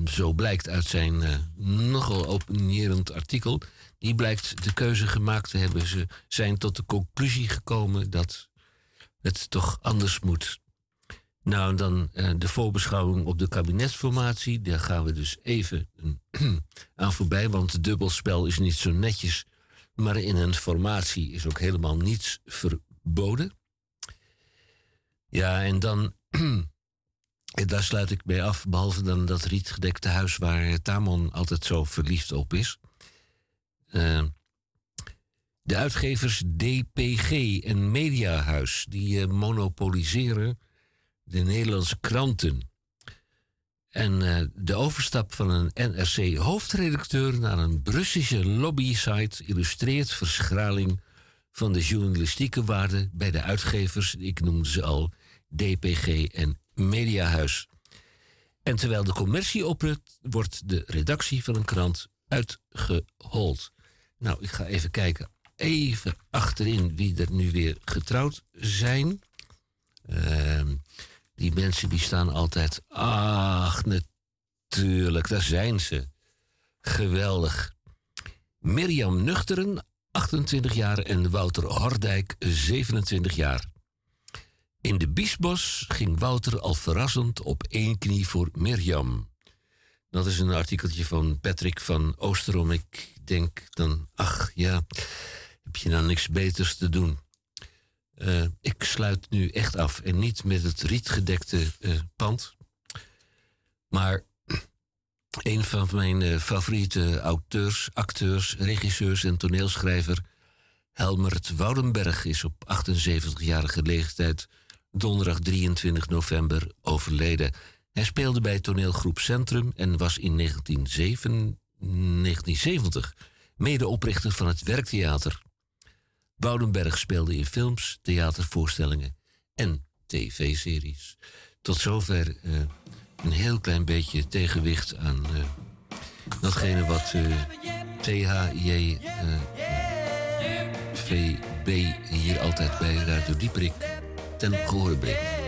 zo blijkt uit zijn uh, nogal opinierend artikel, die blijkt de keuze gemaakt te hebben. Ze zijn tot de conclusie gekomen dat het toch anders moet. Nou, dan uh, de voorbeschouwing op de kabinetsformatie. Daar gaan we dus even [CLEARS THROAT] aan voorbij, want het dubbelspel is niet zo netjes. Maar in een formatie is ook helemaal niets verboden. Ja, en dan [CLEARS THROAT] daar sluit ik bij af, behalve dan dat rietgedekte huis waar Tamon altijd zo verliefd op is. Uh, de uitgevers DPG en Mediahuis, die uh, monopoliseren de Nederlandse kranten. En uh, de overstap van een NRC-hoofdredacteur naar een Brusselse lobby-site illustreert verschraling van de journalistieke waarde bij de uitgevers, ik noemde ze al, DPG en mediahuis. En terwijl de commercie oprukt, wordt de redactie van een krant uitgehold. Nou, ik ga even kijken, even achterin wie er nu weer getrouwd zijn. Uh, die mensen die staan altijd. Ach, natuurlijk, daar zijn ze. Geweldig. Mirjam Nuchteren, 28 jaar, en Wouter Hordijk, 27 jaar. In de Biesbos ging Wouter al verrassend op één knie voor Mirjam. Dat is een artikeltje van Patrick van Oosterom. Ik denk dan, ach ja, heb je nou niks beters te doen? Uh, ik sluit nu echt af en niet met het rietgedekte uh, pand. Maar [CLEARS THROAT] een van mijn uh, favoriete auteurs, acteurs, regisseurs en toneelschrijver, Helmert Woudenberg, is op 78-jarige leeftijd donderdag 23 november overleden. Hij speelde bij toneelgroep Centrum en was in 1970 medeoprichter van het Werktheater. Boudenberg speelde in films, theatervoorstellingen en tv-series. Tot zover uh, een heel klein beetje tegenwicht aan uh, datgene wat uh, THJ VB hier altijd bij Radio Dieperik ten gehore brengt.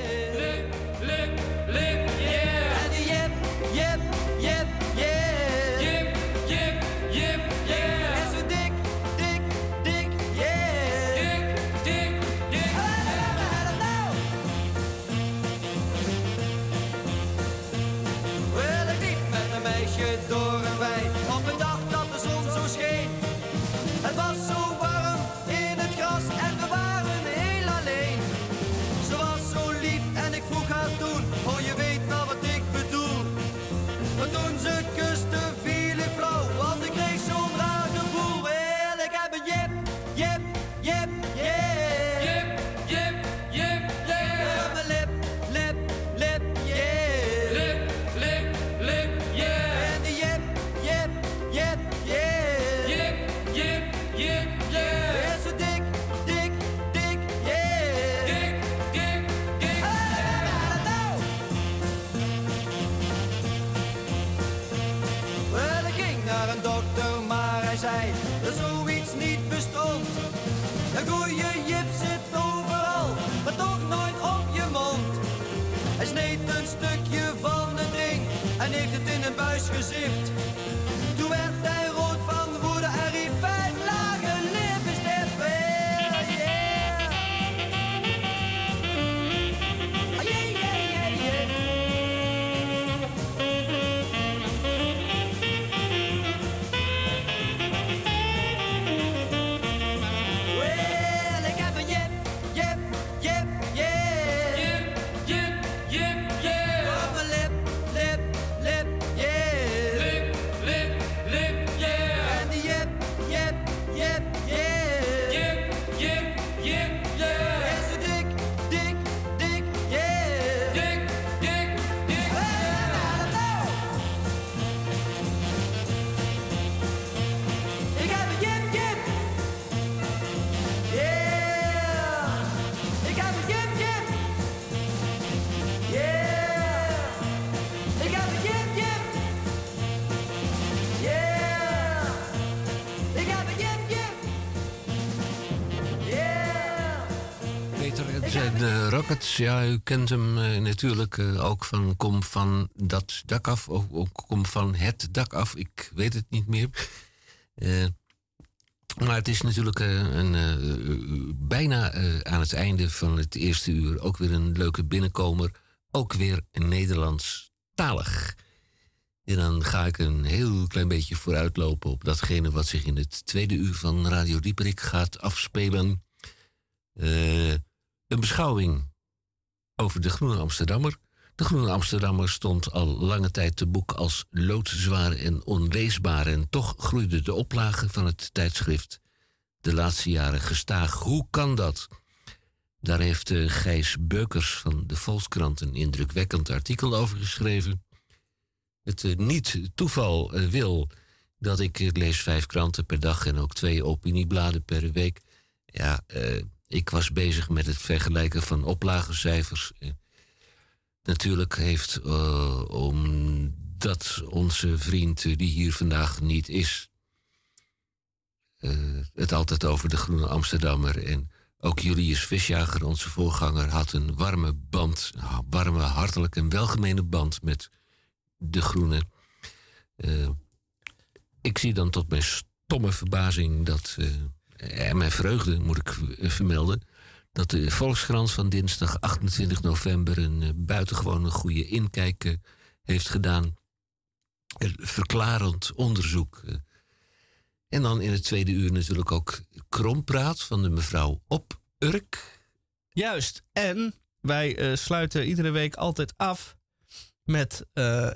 Rockets. Ja, u kent hem eh, natuurlijk eh, ook van Kom van dat dak af. Of, Kom van het dak af. Ik weet het niet meer. Eh, maar het is natuurlijk een, bijna aan het einde van het eerste uur ook weer een leuke binnenkomer. Ook weer Nederlandstalig. En dan ga ik een heel klein beetje vooruitlopen op datgene wat zich in het tweede uur van Radio Dieperik gaat afspelen. Een beschouwing over de Groene Amsterdammer. De Groene Amsterdammer stond al lange tijd te boek als loodzwaar en onleesbaar. En toch groeide de oplage van het tijdschrift de laatste jaren gestaag. Hoe kan dat? Daar heeft eh, Gijs Beukers van de Volkskrant een indrukwekkend artikel over geschreven. Het eh, niet toeval eh, wil dat ik lees vijf kranten per dag en ook twee opiniebladen per week. Ja, eh, ik was bezig met het vergelijken van oplagecijfers. Eh, Natuurlijk heeft, eh, omdat onze vriend die hier vandaag niet is, eh, het altijd over de Groene Amsterdammer. En ook Julius Visjager, onze voorganger, had een warme band, warme, hartelijke en welgemene band met de Groene. Ik zie dan tot mijn stomme verbazing dat, en mijn vreugde moet ik eh, vermelden, dat de Volkskrant van dinsdag 28 november een eh, buitengewone goede inkijk eh, heeft gedaan. Verklarend onderzoek. En dan in het tweede uur natuurlijk ook krompraat van de mevrouw Op Urk. Juist. En wij sluiten iedere week altijd af met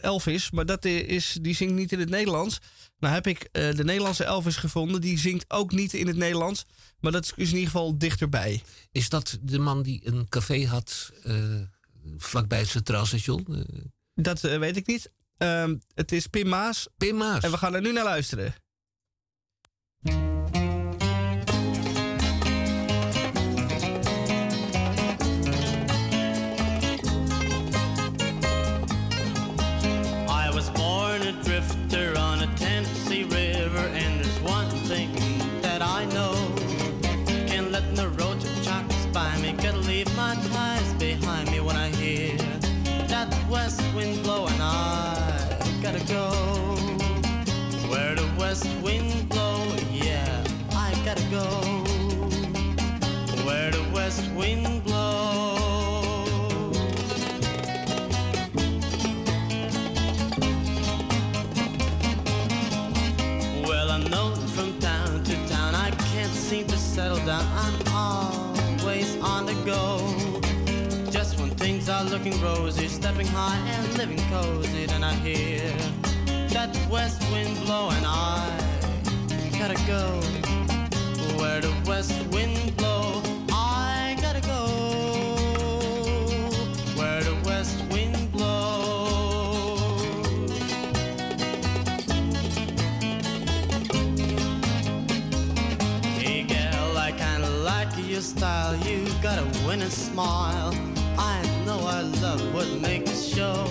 Elvis. Maar dat is, die zingt niet in het Nederlands. Nou heb ik eh, de Nederlandse Elvis gevonden. Die zingt ook niet in het Nederlands. Maar dat is in ieder geval dichterbij. Is dat de man die een café had eh, vlakbij het Centraal Station? Eh, Dat weet ik niet. Ehm, het is Pim Maas. Pim Maas. En we gaan er nu naar luisteren. wind blows. Well, I'm known from town to town. I can't seem to settle down. I'm always on the go. Just when things are looking rosy, stepping high and living cozy, then I hear that west wind blowing. I gotta go where the west wind blows. Style. You got a winning smile. I know our love would make us show.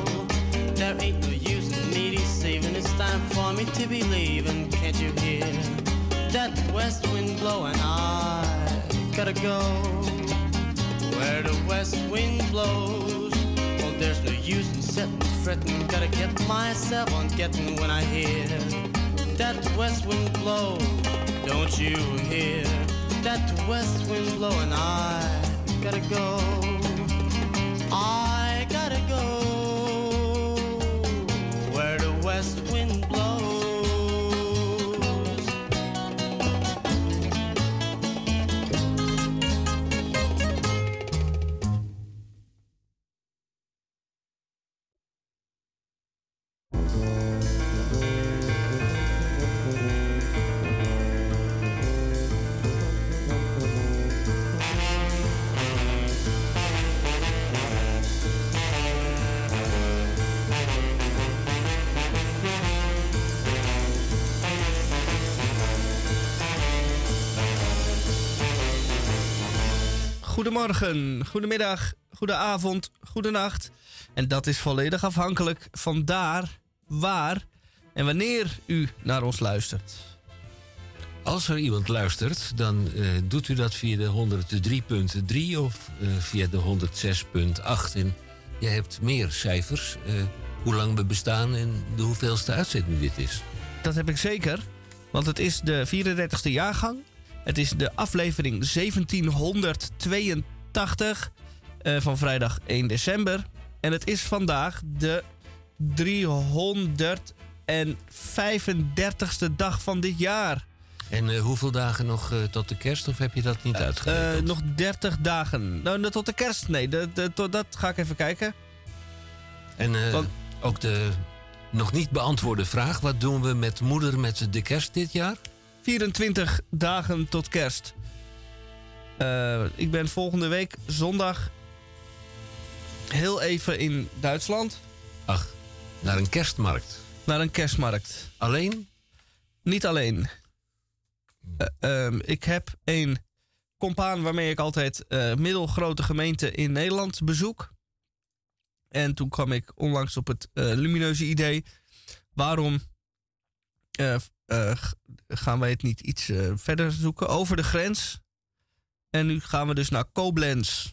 There ain't no use in me deceiving. It's time for me to be leaving. Can't you hear that west wind blowing? I gotta go where the west wind blows. Well, there's no use in sitting fretting. Gotta get myself on getting when I hear that west wind blow. Don't you hear that west wind blowing? I gotta go. I Goedemorgen, goedemiddag, goedenavond, goedenacht. En dat is volledig afhankelijk van daar, waar en wanneer u naar ons luistert. Als er iemand luistert, dan eh, doet u dat via de 103.3 of eh, via de 106.8. En je hebt meer cijfers, eh, hoe lang we bestaan en de hoeveelste uitzending dit is. Dat heb ik zeker, want het is de 34e jaargang. Het is de aflevering 1782 eh, van vrijdag 1 december. En het is vandaag de 335ste dag van dit jaar. En eh, hoeveel dagen nog eh, tot de kerst, of heb je dat niet uitgerekend? Nog 30 dagen. Nou, tot de kerst, nee, de, de- tot, dat ga ik even kijken. En Want- ook de nog niet beantwoorde vraag: wat doen we met moeder met de kerst dit jaar? 24 dagen tot kerst. Eh, ik ben volgende week zondag heel even in Duitsland Ach, naar een kerstmarkt. naar een kerstmarkt. Alleen? Niet alleen. Eh, ehm, ik heb een compaan waarmee ik altijd eh, middelgrote gemeenten in Nederland bezoek. En toen kwam ik onlangs op het lumineuze idee. Waarom eh, gaan wij het niet iets eh, verder zoeken over de grens? En nu gaan we dus naar Koblenz.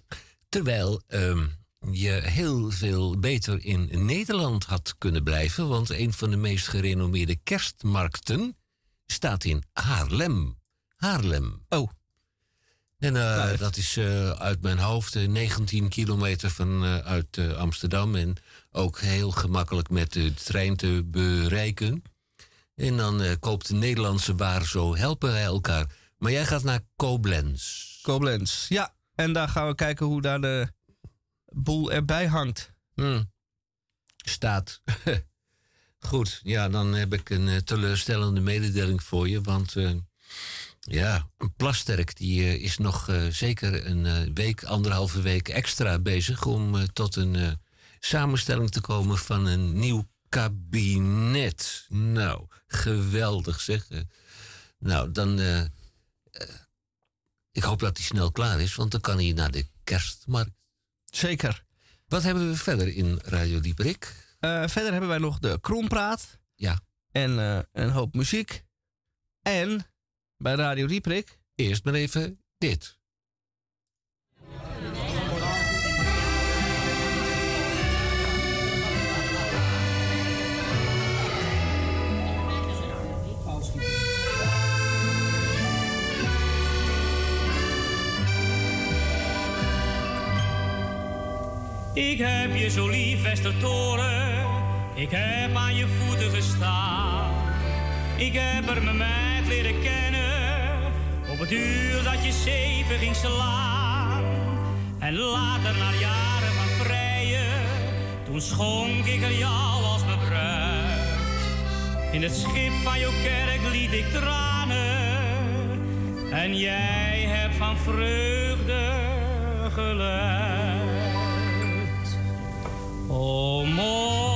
Terwijl ehm, je heel veel beter in Nederland had kunnen blijven, want een van de meest gerenommeerde kerstmarkten staat in Haarlem. Haarlem. Oh. En eh, Nou, dat is uit mijn hoofd eh, 19 kilometer van uit eh, Amsterdam. En ook heel gemakkelijk met de trein te bereiken. En dan eh, koopt de Nederlandse waar zo helpen wij elkaar. Maar jij gaat naar Koblenz. Koblenz, ja. En daar gaan we kijken hoe daar de boel erbij hangt. Hmm. Staat. [LAUGHS] Goed, ja, dan heb ik een eh, teleurstellende mededeling voor je. Want eh, ja, Plasterk die, is nog zeker een week, anderhalve week extra bezig om tot een samenstelling te komen van een nieuw kabinet. Nou, geweldig zeg. Eh, nou, dan. eh, eh, ik hoop dat hij snel klaar is, want dan kan hij naar de kerstmarkt. Zeker. Wat hebben we verder in Radio Dieperik? Eh, verder hebben wij nog de Kroonpraat. Ja. En een hoop muziek. En bij Radio Dieprik. Eerst maar even dit. Ik heb je zo lief, Westertoren. Ik heb aan je voeten gestaan. Ik heb er mijn meid leren kennen. Op het uur dat je zeven ging slaan. En later, na jaren van vrijen, Toen schonk ik er jou als mijn bruid. In het schip van jouw kerk liet ik tranen. En jij hebt van vreugde geluid. O mooie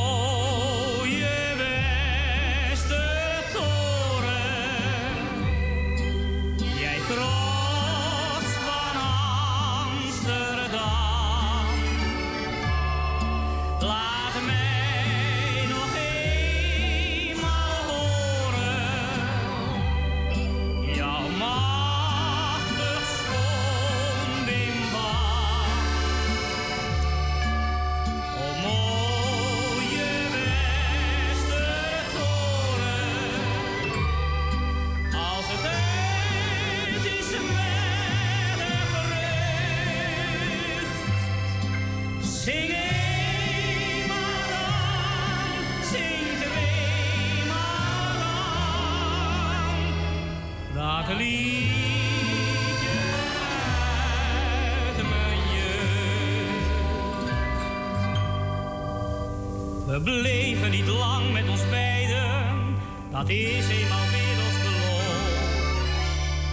dat is eenmaal wereldbeloon.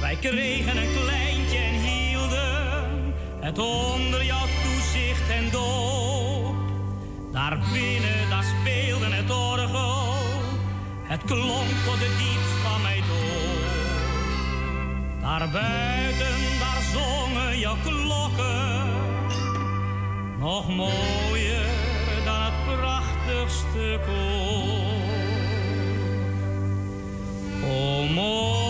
Wij kregen een kleintje en hielden het onder jouw toezicht en doop. Daar binnen, daar speelde het orgel, het klonk tot de diepst van mij door. Daar buiten, daar zongen jouw klokken, nog mooier dan het prachtigste koor. O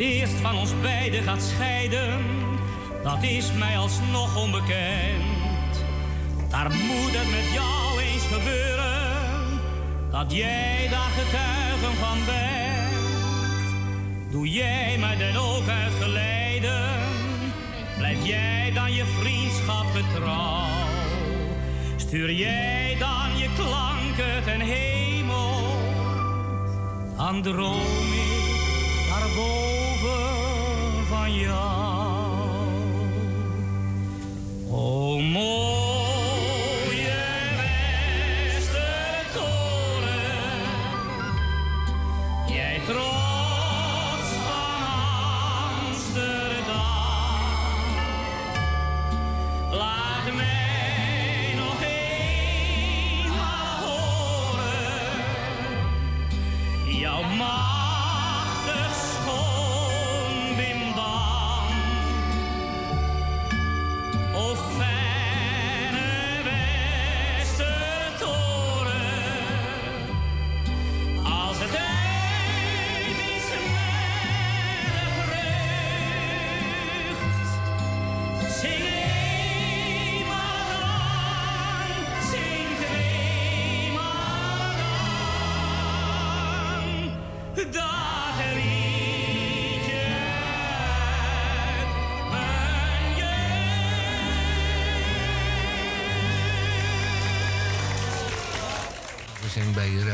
eerst van ons beiden gaat scheiden, dat is mij alsnog onbekend. Daar moet het met jou eens gebeuren, dat jij daar getuigen van bent. Doe jij mij dan ook uitgeleiden, blijf jij dan je vriendschap getrouw. Stuur jij dan je klanken ten hemel, dan droom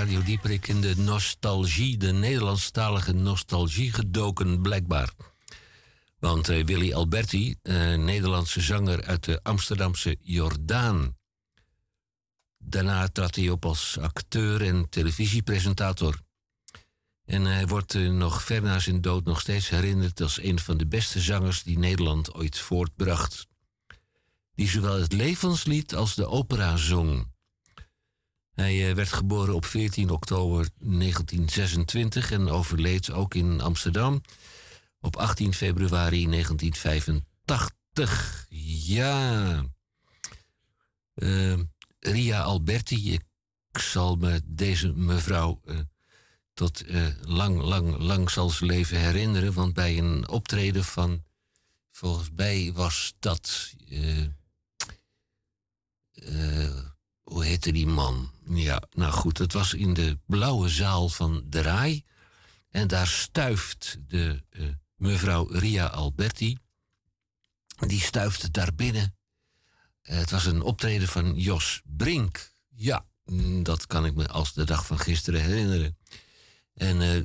Radio Dieperik in de nostalgie, de Nederlandstalige nostalgie gedoken, blijkbaar. Want eh, Willy Alberti, een Nederlandse zanger uit de Amsterdamse Jordaan. Daarna trad hij op als acteur en televisiepresentator. En hij wordt eh, nog ver na zijn dood nog steeds herinnerd als een van de beste zangers die Nederland ooit voortbracht. Die zowel het levenslied als de opera zong. Hij eh, werd geboren op 14 oktober 1926 en overleed ook in Amsterdam op 18 februari 1985. Ja. Uh, Ria Alberti, ik zal me deze mevrouw uh, tot uh, lang, lang, lang zal ze leven herinneren. Want bij een optreden van, volgens mij was dat, hoe heette die man? Ja, nou goed, het was in de blauwe zaal van de Rai. En daar stuift de mevrouw Ria Alberti. Die stuift daar binnen. Het was een optreden van Jos Brink. Ja, mm, dat kan ik me als de dag van gisteren herinneren. En uh,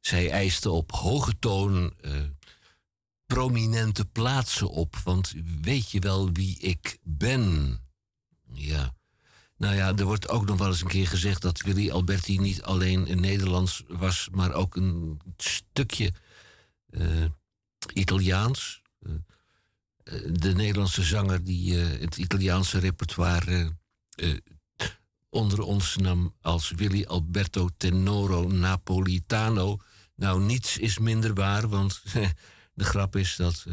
zij eiste op hoge toon prominente plaatsen op. Want weet je wel wie ik ben? Ja. Nou ja, er wordt ook nog wel eens een keer gezegd dat Willy Alberti niet alleen een Nederlands was, maar ook een stukje uh, Italiaans. Uh, de Nederlandse zanger die het Italiaanse repertoire onder ons nam als Willy Alberto Tenoro Napolitano. Nou, niets is minder waar, want [LAUGHS] de grap is dat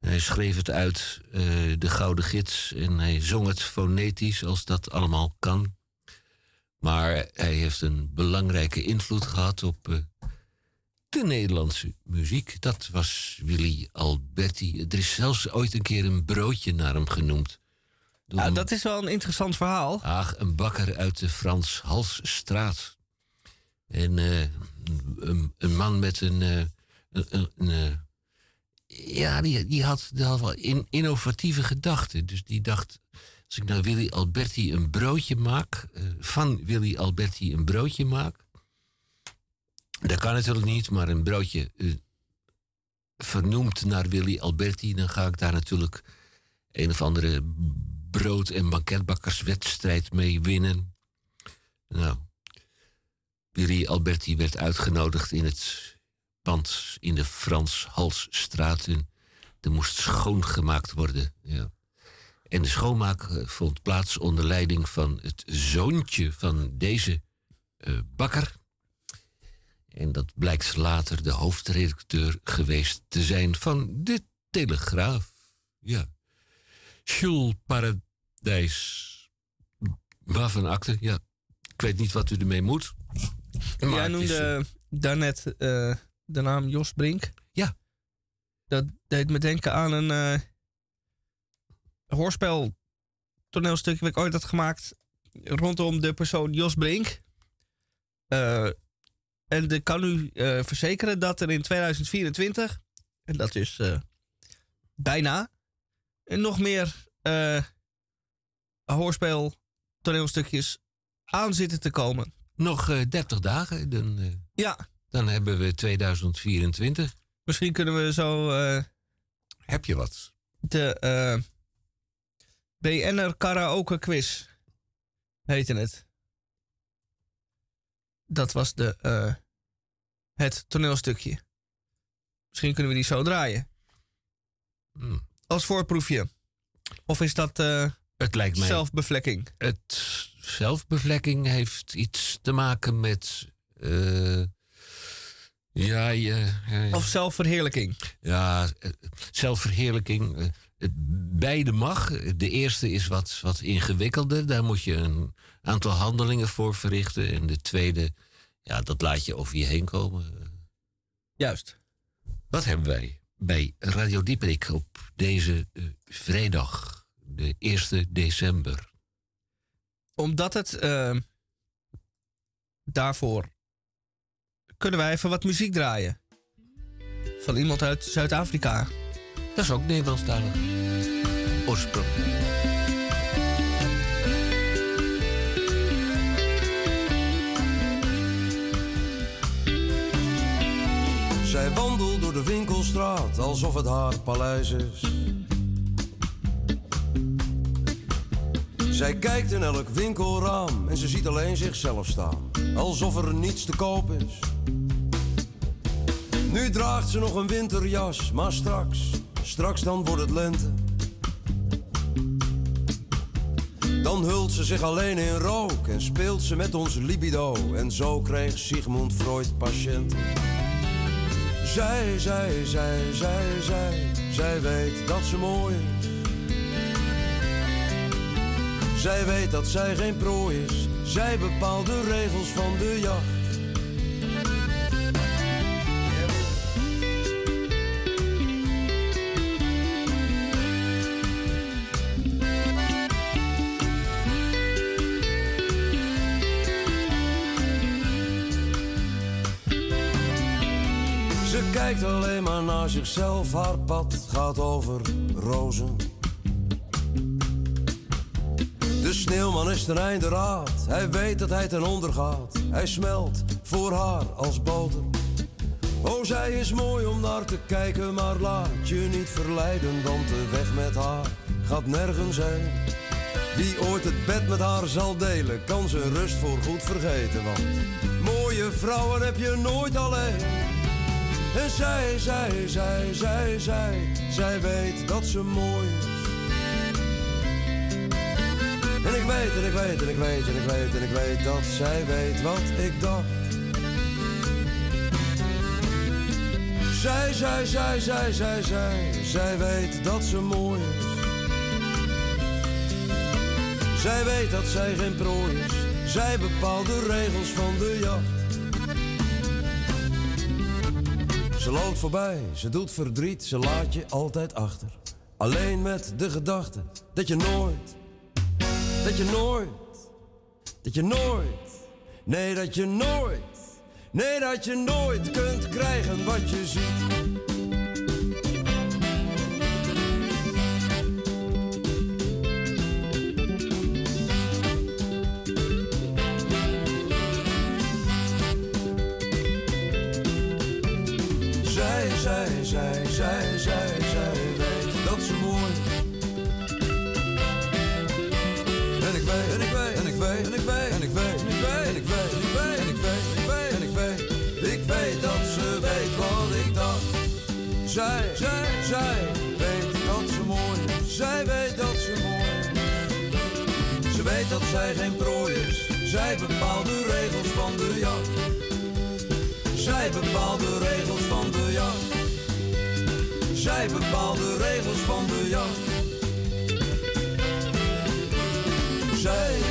hij schreef het uit de Gouden Gids en hij zong het fonetisch als dat allemaal kan. Maar hij heeft een belangrijke invloed gehad op de Nederlandse muziek. Dat was Willy Alberti. Er is zelfs ooit een keer een broodje naar hem genoemd. Dat is wel een interessant verhaal. Ach, een bakker uit de Frans Halsstraat. En uh, een, een, man met een. Een, een ja, die, die, had, die had wel in, innovatieve gedachten. Dus die dacht. Als ik nou Willy Alberti een broodje maak. van Willy Alberti een broodje maak dat kan natuurlijk niet, maar een broodje uh, vernoemd naar Willy Alberti, dan ga ik daar natuurlijk een of andere brood- en banketbakkerswedstrijd mee winnen. Nou, Willy Alberti werd uitgenodigd in het pand in de Frans Halsstraat. En er moest schoongemaakt worden. Ja. En de schoonmaak eh, vond plaats onder leiding van het zoontje van deze uh, bakker. En dat blijkt later de hoofdredacteur geweest te zijn van de Telegraaf. Ja. Jules Paradijs. Waarvan akte? Ja. Ik weet niet wat u ermee moet. Maar Jij noemde is, daarnet uh, de naam Jos Brink. Ja. Dat deed me denken aan een uh, hoorspel toneelstukje dat ik ooit had gemaakt rondom de persoon Jos Brink. Uh, en ik kan u uh, verzekeren dat er in 2024, en dat is bijna, nog meer hoorspel toneelstukjes aan zitten te komen. Nog 30 dagen, dan, ja. Dan hebben we 2024. Misschien kunnen we zo. Heb je wat? De BNR Karaoke Quiz heette het. Dat was de, uh, het toneelstukje. Misschien kunnen we die zo draaien. Hmm. Als voorproefje. Of is dat uh, het lijkt mij, zelfbevlekking? Het zelfbevlekking heeft iets te maken met. Ja, ja, ja, Of zelfverheerlijking? Ja, zelfverheerlijking. beide mag. De eerste is wat, wat ingewikkelder. Daar moet je een aantal handelingen voor verrichten. En de tweede, ja, dat laat je over je heen komen. Juist. Wat hebben wij bij Radio Dieperik op deze uh, vrijdag, de 1 december? Omdat het uh, daarvoor kunnen wij even wat muziek draaien. Van iemand uit Zuid-Afrika. Dat is ook Nederlandstalig. Oorsprong. Zij wandelt door de winkelstraat alsof het haar paleis is. Zij kijkt in elk winkelraam en ze ziet alleen zichzelf staan, alsof er niets te koop is. Nu draagt ze nog een winterjas, maar straks, straks dan wordt het lente. Dan hult ze zich alleen in rook en speelt ze met ons libido. En zo kreeg Sigmund Freud patiënten. Zij, zij, zij, zij, zij, zij weet dat ze mooi is. Zij weet dat zij geen prooi is. Zij bepaalt de regels van de jacht. Ze kijkt alleen maar naar zichzelf, haar pad gaat over rozen. Sneeuwman is ten einde raad, hij weet dat hij ten onder gaat. Hij smelt voor haar als boter. Oh, zij is mooi om naar te kijken, maar laat je niet verleiden, want de weg met haar gaat nergens heen. Wie ooit het bed met haar zal delen, kan zijn rust voor goed vergeten, want mooie vrouwen heb je nooit alleen. En zij, zij, zij, zij, zij, zij weet dat ze mooi is. En ik weet, en ik weet, en ik weet, en ik weet, en ik weet dat zij weet wat ik dacht. Zij, zij, zij, zij, zij, zij, zij weet dat ze mooi is. Zij weet dat zij geen prooi is. Zij bepaalt de regels van de jacht. Ze loopt voorbij, ze doet verdriet, ze laat je altijd achter. Alleen met de gedachte dat je nooit, dat je nooit, dat je nooit, nee dat je nooit, nee dat je nooit kunt krijgen wat je ziet. Bepaalt de regels van de jacht. Zij bepaalt de regels van de jacht. Zij bepaalt de regels van de jacht. Zij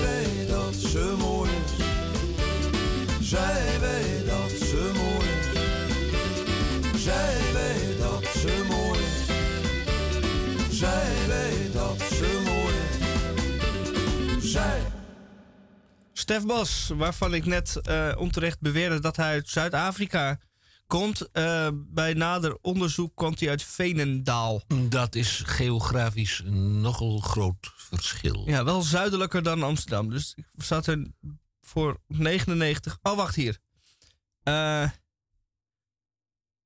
Stef Bos, waarvan ik net eh, onterecht beweerde dat hij uit Zuid-Afrika komt. eh, bij nader onderzoek komt hij uit Veenendaal. Dat is geografisch een nogal groot verschil. Ja, wel zuidelijker dan Amsterdam. Dus ik zat er voor 99. Oh, wacht hier. Eh,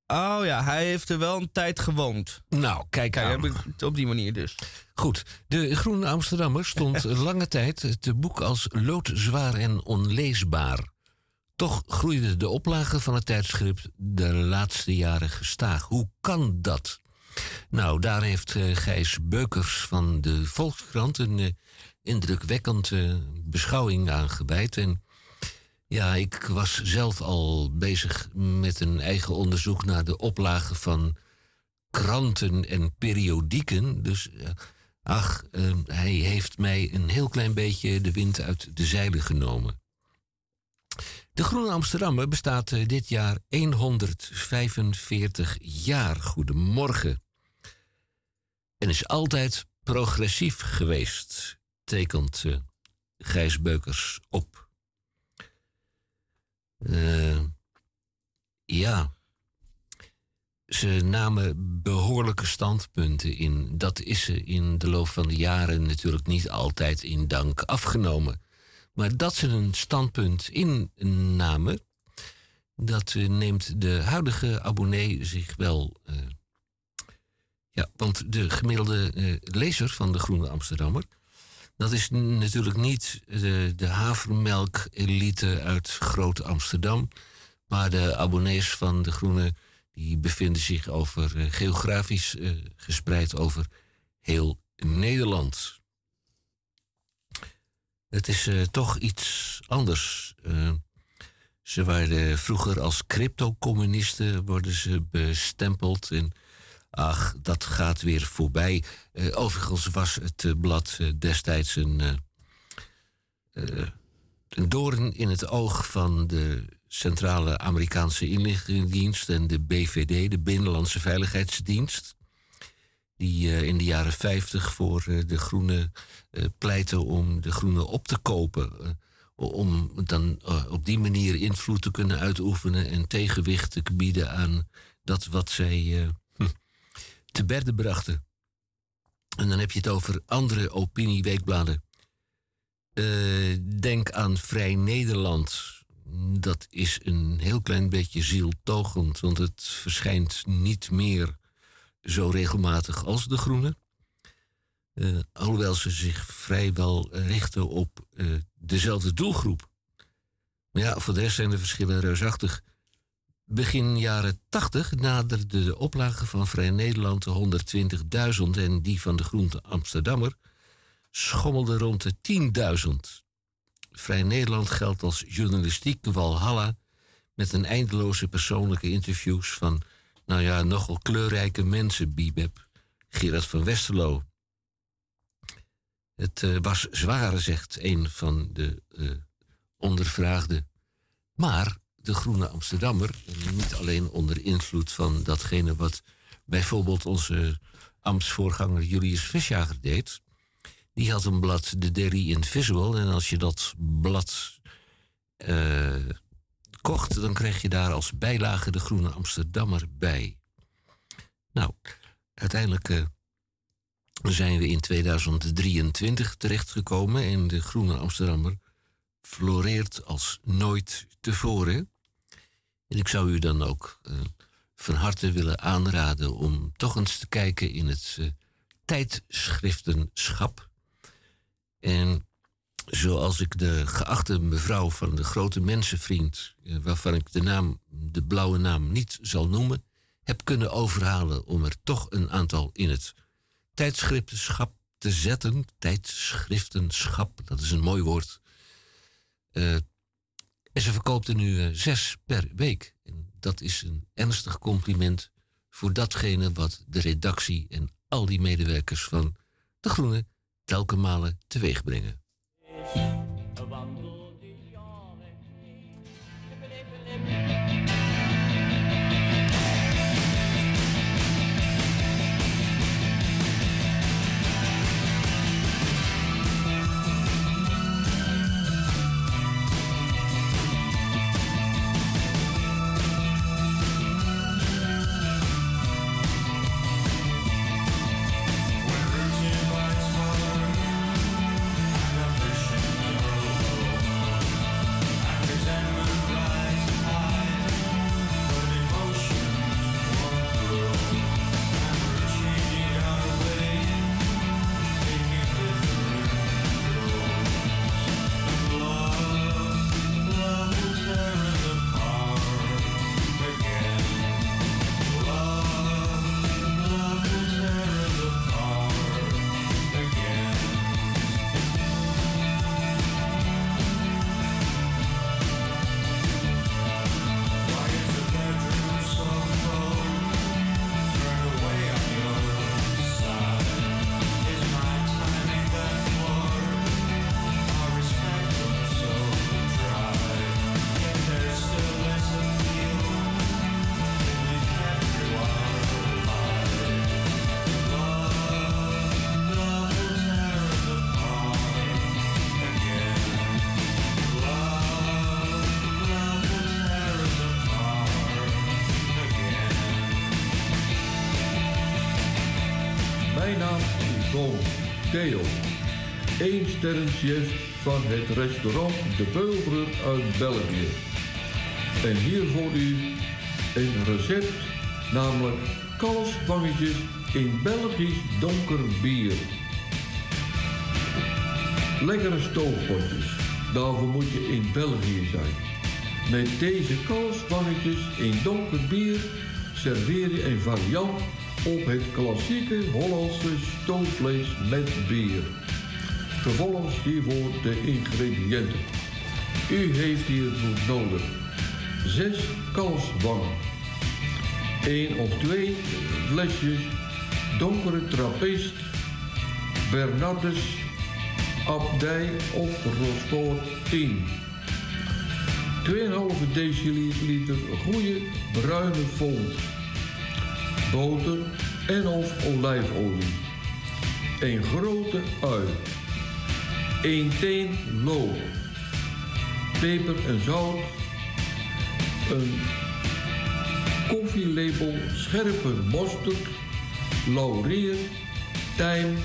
oh ja, hij heeft er wel een tijd gewoond. Nou, kijk aan. Kijk, op die manier dus. Goed, de Groene Amsterdammer stond [LAUGHS] lange tijd te boek als loodzwaar en onleesbaar. Toch groeide de oplage van het tijdschrift de laatste jaren gestaag. Hoe kan dat? Nou, daar heeft eh, Gijs Beukers van de Volkskrant een eh, indrukwekkende beschouwing aan gewijd. En ja, ik was zelf al bezig met een eigen onderzoek naar de oplage van kranten en periodieken. Dus eh, ach, eh, hij heeft mij een heel klein beetje de wind uit de zeilen genomen. De Groene Amsterdammer bestaat eh, dit jaar 145 jaar. Goedemorgen. En is altijd progressief geweest, tekent eh, Gijs Beukers op. Eh, ja, ze namen behoorlijke standpunten in. Dat is ze in de loop van de jaren natuurlijk niet altijd in dank afgenomen. Maar dat ze een standpunt innamen, dat eh, neemt de huidige abonnee zich wel. eh, ja, want de gemiddelde lezer van de Groene Amsterdammer. Dat is natuurlijk niet de, de havermelk-elite uit Groot Amsterdam. Maar de abonnees van de Groene die bevinden zich over, eh, geografisch eh, gespreid over heel Nederland. Het is eh, toch iets anders. Ze waren vroeger als crypto-communisten worden ze bestempeld. En ach, dat gaat weer voorbij. Eh, overigens was het eh, blad eh, destijds een, eh, een doorn in het oog van de Centrale Amerikaanse Inlichtingendienst en de BVD, de Binnenlandse Veiligheidsdienst. Die in de jaren 50 voor de Groenen eh, pleiten om de Groenen op te kopen. om dan op die manier invloed te kunnen uitoefenen en tegenwicht te bieden aan dat wat zij te berde brachten. En dan heb je het over andere opinieweekbladen. Eh, denk aan Vrij Nederland. Dat is een heel klein beetje zieltogend, want het verschijnt niet meer zo regelmatig als De Groene. Eh, alhoewel ze zich vrijwel richten op eh, dezelfde doelgroep. Maar ja, voor de rest zijn de verschillen reusachtig. Begin jaren 80 naderde de oplage van Vrij Nederland de 120.000 en die van de Groente Amsterdammer schommelde rond de 10.000. Vrij Nederland geldt als journalistiek walhalla met een eindeloze persoonlijke interviews van, nou ja, nogal kleurrijke mensen, Bibeb, Gerard van Westerlo. Het eh, was zwaar, zegt een van de eh, ondervraagden. Maar de Groene Amsterdammer, en niet alleen onder invloed van datgene wat bijvoorbeeld onze ambtsvoorganger Julius Visjager deed, die had een blad, de Derry Invisible. En als je dat blad eh, kocht, dan kreeg je daar als bijlage de Groene Amsterdammer bij. Nou, uiteindelijk eh, zijn we in 2023 terechtgekomen en de Groene Amsterdammer floreert als nooit tevoren. En ik zou u dan ook eh, van harte willen aanraden om toch eens te kijken in het eh, tijdschriftenschap. En zoals ik de geachte mevrouw van de grote mensenvriend, eh, waarvan ik de naam, de blauwe naam niet zal noemen, heb kunnen overhalen om er toch een aantal in het tijdschriftenschap te zetten. Tijdschriftenschap, dat is een mooi woord. En ze verkoopt er nu eh, zes per week. En dat is een ernstig compliment voor datgene wat de redactie en al die medewerkers van De Groene telkens malen teweeg brengen. Sterrenchef van het restaurant De Beulbrug uit België. En hier voor u een recept, namelijk kalfswangetjes in Belgisch donker bier. Lekkere stoofpotjes, daarvoor moet je in België zijn. Met deze kalfswangetjes in donker bier serveer je een variant op het klassieke Hollandse stoofvlees met bier. Vervolgens hiervoor de ingrediënten. U heeft hiervoor nodig 6 kalfswangen, 1 of 2 flesjes donkere trappist, Bernardus, abdij of rosport 10. 2,5 deciliter goede bruine fond, boter en of olijfolie, een grote ui, 1 teen lood, peper en zout, een koffielepel scherpe mosterd, laurier, tijm,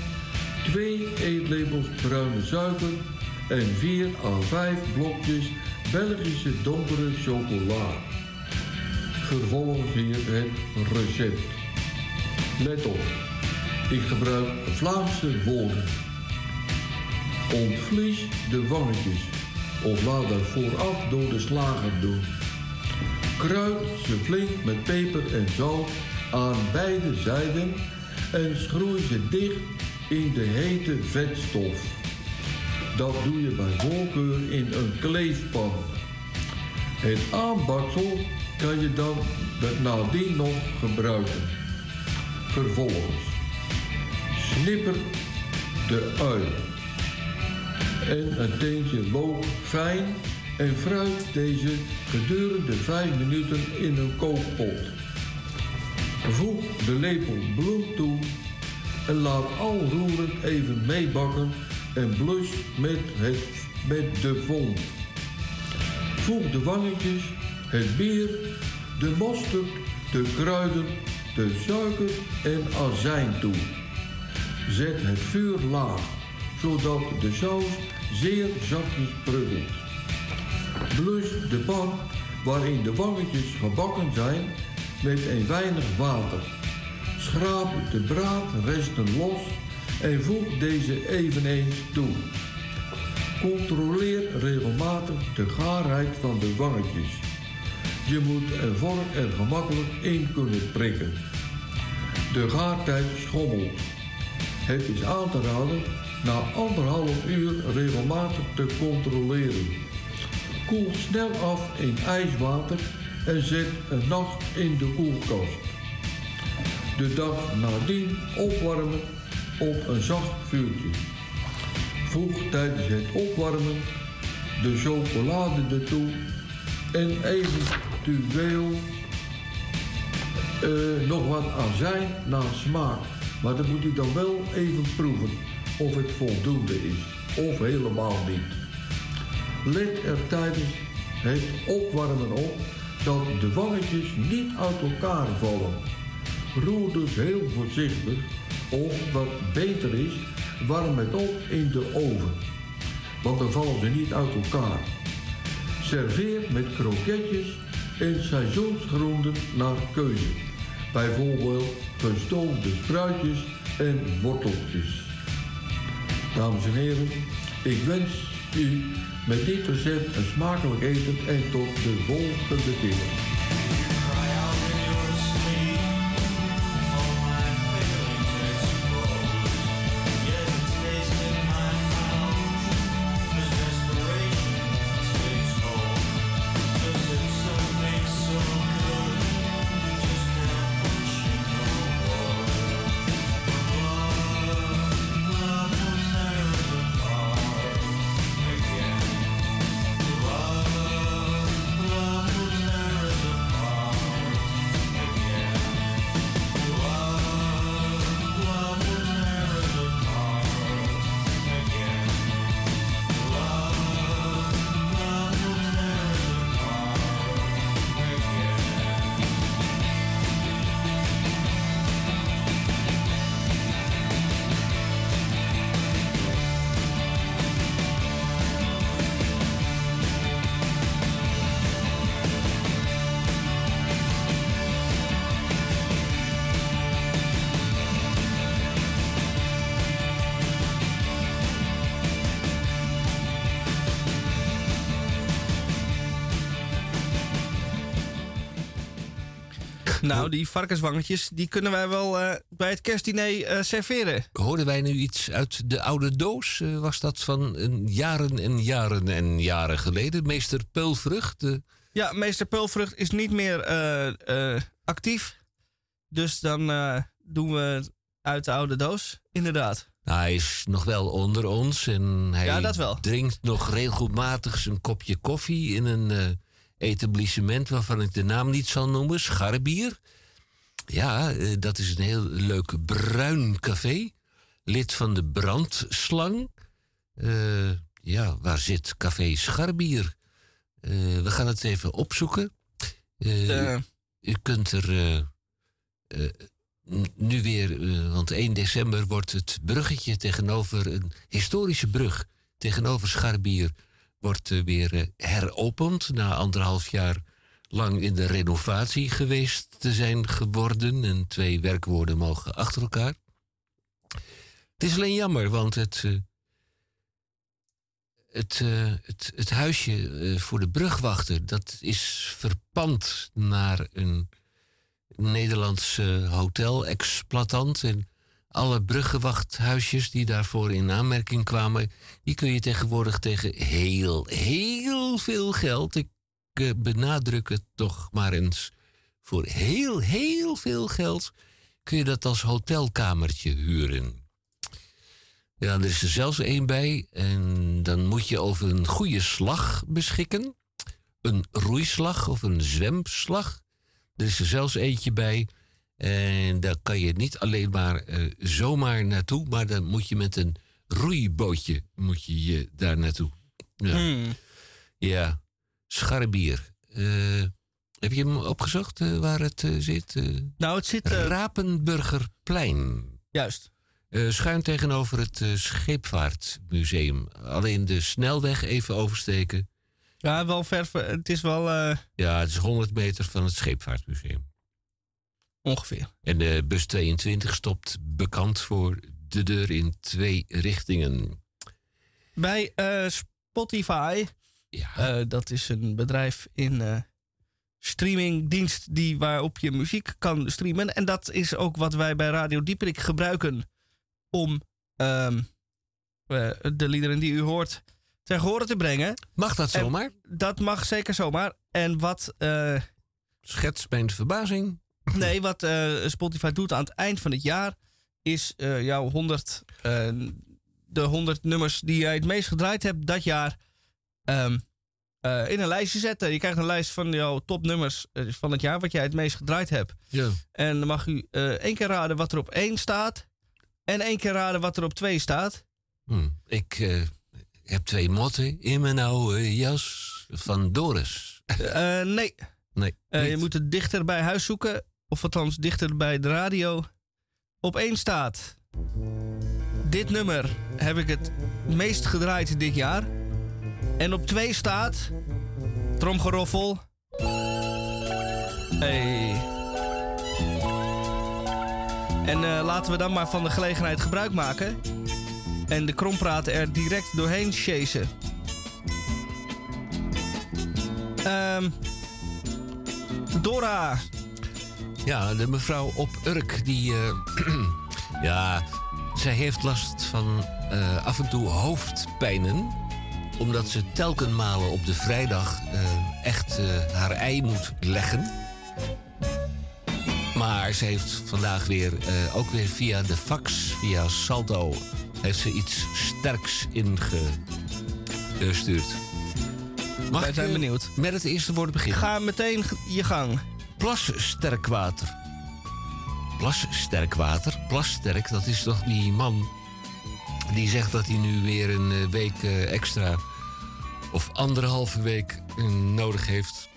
2 eetlepels bruine suiker en 4 à 5 blokjes Belgische donkere chocola. Vervolgens hier het recept. Let op, ik gebruik Vlaamse woorden. Ontvlies de wangetjes of laat dat vooraf door de slager doen. Kruid ze flink met peper en zout aan beide zijden en schroei ze dicht in de hete vetstof. Dat doe je bij voorkeur in een kleefpan. Het aanbaksel kan je dan nadien nog gebruiken. Vervolgens snipper de ui en een teentje loop fijn en fruit deze gedurende 5 minuten in een kookpot. Voeg de lepel bloem toe en laat al roerend even meebakken en blus met, het, met de vond. Voeg de wangetjes, het bier, de mosterd, de kruiden, de suiker en azijn toe. Zet het vuur laag, zodat de saus zeer zachtjes pruddelt. Blus de pan waarin de wangetjes gebakken zijn met een weinig water. Schraap de braadresten los en voeg deze eveneens toe. Controleer regelmatig de gaarheid van de wangetjes. Je moet er vork er gemakkelijk in kunnen prikken. De gaartijd schommelt. Het is aan te raden na anderhalf uur regelmatig te controleren. Koel snel af in ijswater en zet een nacht in de koelkast. De dag nadien opwarmen op een zacht vuurtje. Voeg tijdens het opwarmen de chocolade ertoe en eventueel uh, nog wat azijn naar smaak. Maar dat moet u dan wel even proeven of het voldoende is of helemaal niet. Let er tijdens het opwarmen op dat de wangetjes niet uit elkaar vallen. Roer dus heel voorzichtig of wat beter is, warm het op in de oven. Want dan vallen ze niet uit elkaar. Serveer met kroketjes en seizoensgroenten naar keuze. Bijvoorbeeld gestoofde spruitjes en worteltjes. Dames en heren, ik wens u met dit recept een smakelijk eten en tot de volgende keer. Nou, die varkenswangetjes, die kunnen wij wel eh, bij het kerstdiner eh, serveren. Hoorden wij nu iets uit de oude doos? Eh, was dat van een jaren en jaren en jaren geleden? Meester Peulvrucht? Ja, meester Peulvrucht is niet meer actief. Dus dan doen we het uit de oude doos, inderdaad. Nou, hij is nog wel onder ons en hij Ja, drinkt nog regelmatig zijn kopje koffie in een etablissement waarvan ik de naam niet zal noemen, Scharbier. Ja, eh, dat is een heel leuk bruin café. Lid van de Brandslang. Eh, ja, waar zit café Scharbier? Eh, we gaan het even opzoeken. Eh. U kunt er nu weer, want 1 december wordt het bruggetje tegenover een historische brug tegenover Scharbier wordt eh, weer eh, heropend na anderhalf jaar lang in de renovatie geweest te zijn geworden en twee werkwoorden mogen achter elkaar. Het is alleen jammer, want het, eh, het, het, het huisje voor de brugwachter, dat is verpand naar een Nederlandse hotel-exploitant. En alle bruggenwachthuisjes die daarvoor in aanmerking kwamen, die kun je tegenwoordig tegen heel, heel veel geld, ik eh, benadruk het toch maar eens, voor heel, heel veel geld kun je dat als hotelkamertje huren. Ja, er is er zelfs één bij. En dan moet je over een goede slag beschikken. Een roeislag of een zwemslag. Er is er zelfs eentje bij. En daar kan je niet alleen maar eh, zomaar naartoe, maar dan moet je met een roeibootje moet je, je daar naartoe. Ja, Hmm. ja. Scharbier. Eh, heb je hem opgezocht eh, waar het zit? Nou, het zit... Rapenburgerplein. Juist. Schuin tegenover het Scheepvaartmuseum. Alleen de snelweg even oversteken. Ja, wel ver. Het is wel Ja, het is 100 meter van het Scheepvaartmuseum. Ongeveer. En de bus 22 stopt bekend voor de deur in twee richtingen. Bij eh, Spotify. eh, dat is een bedrijf in eh, streamingdienst die waarop je muziek kan streamen. En dat is ook wat wij bij Radio Dieperik gebruiken om ehm, eh, de liederen die u hoort ter horen te brengen. Mag dat En zomaar? dat mag zeker zomaar. En wat... Schets mijn verbazing. [LAUGHS] Nee, wat eh, Spotify doet aan het eind van het jaar is eh, jouw 100, eh, de 100 nummers die jij het meest gedraaid hebt dat jaar ehm, eh, in een lijstje zetten. Je krijgt een lijst van jouw topnummers van het jaar wat jij het meest gedraaid hebt. Ja. En dan mag u één keer raden wat er op één staat en één keer raden wat er op twee staat. Hm, Ik heb twee motten in mijn oude jas van Doris. Nee. Nee. Je moet het dichter bij huis zoeken, of althans dichter bij de radio. Op één staat. Dit nummer heb ik het meest gedraaid dit jaar. En op twee staat. Tromgeroffel. Hey. En eh, laten we dan maar van de gelegenheid gebruik maken. En de krompraten er direct doorheen chasen. Ehm. Dora. Ja, de mevrouw op Urk, die. eh, [CLEARS THROAT] ja, zij heeft last van eh, af en toe hoofdpijnen. Omdat ze telkenmalen op de vrijdag eh, echt haar ei moet leggen. Maar ze heeft vandaag weer, ook weer via de fax, via Salto, heeft ze iets sterks ingestuurd. Mag Wij ik, zijn benieuwd. Met het eerste woord beginnen. Ga meteen je gang. Plassterk water. Plassterk dat is toch die man die zegt dat hij nu weer een eh, week eh, extra of anderhalve week eh, nodig heeft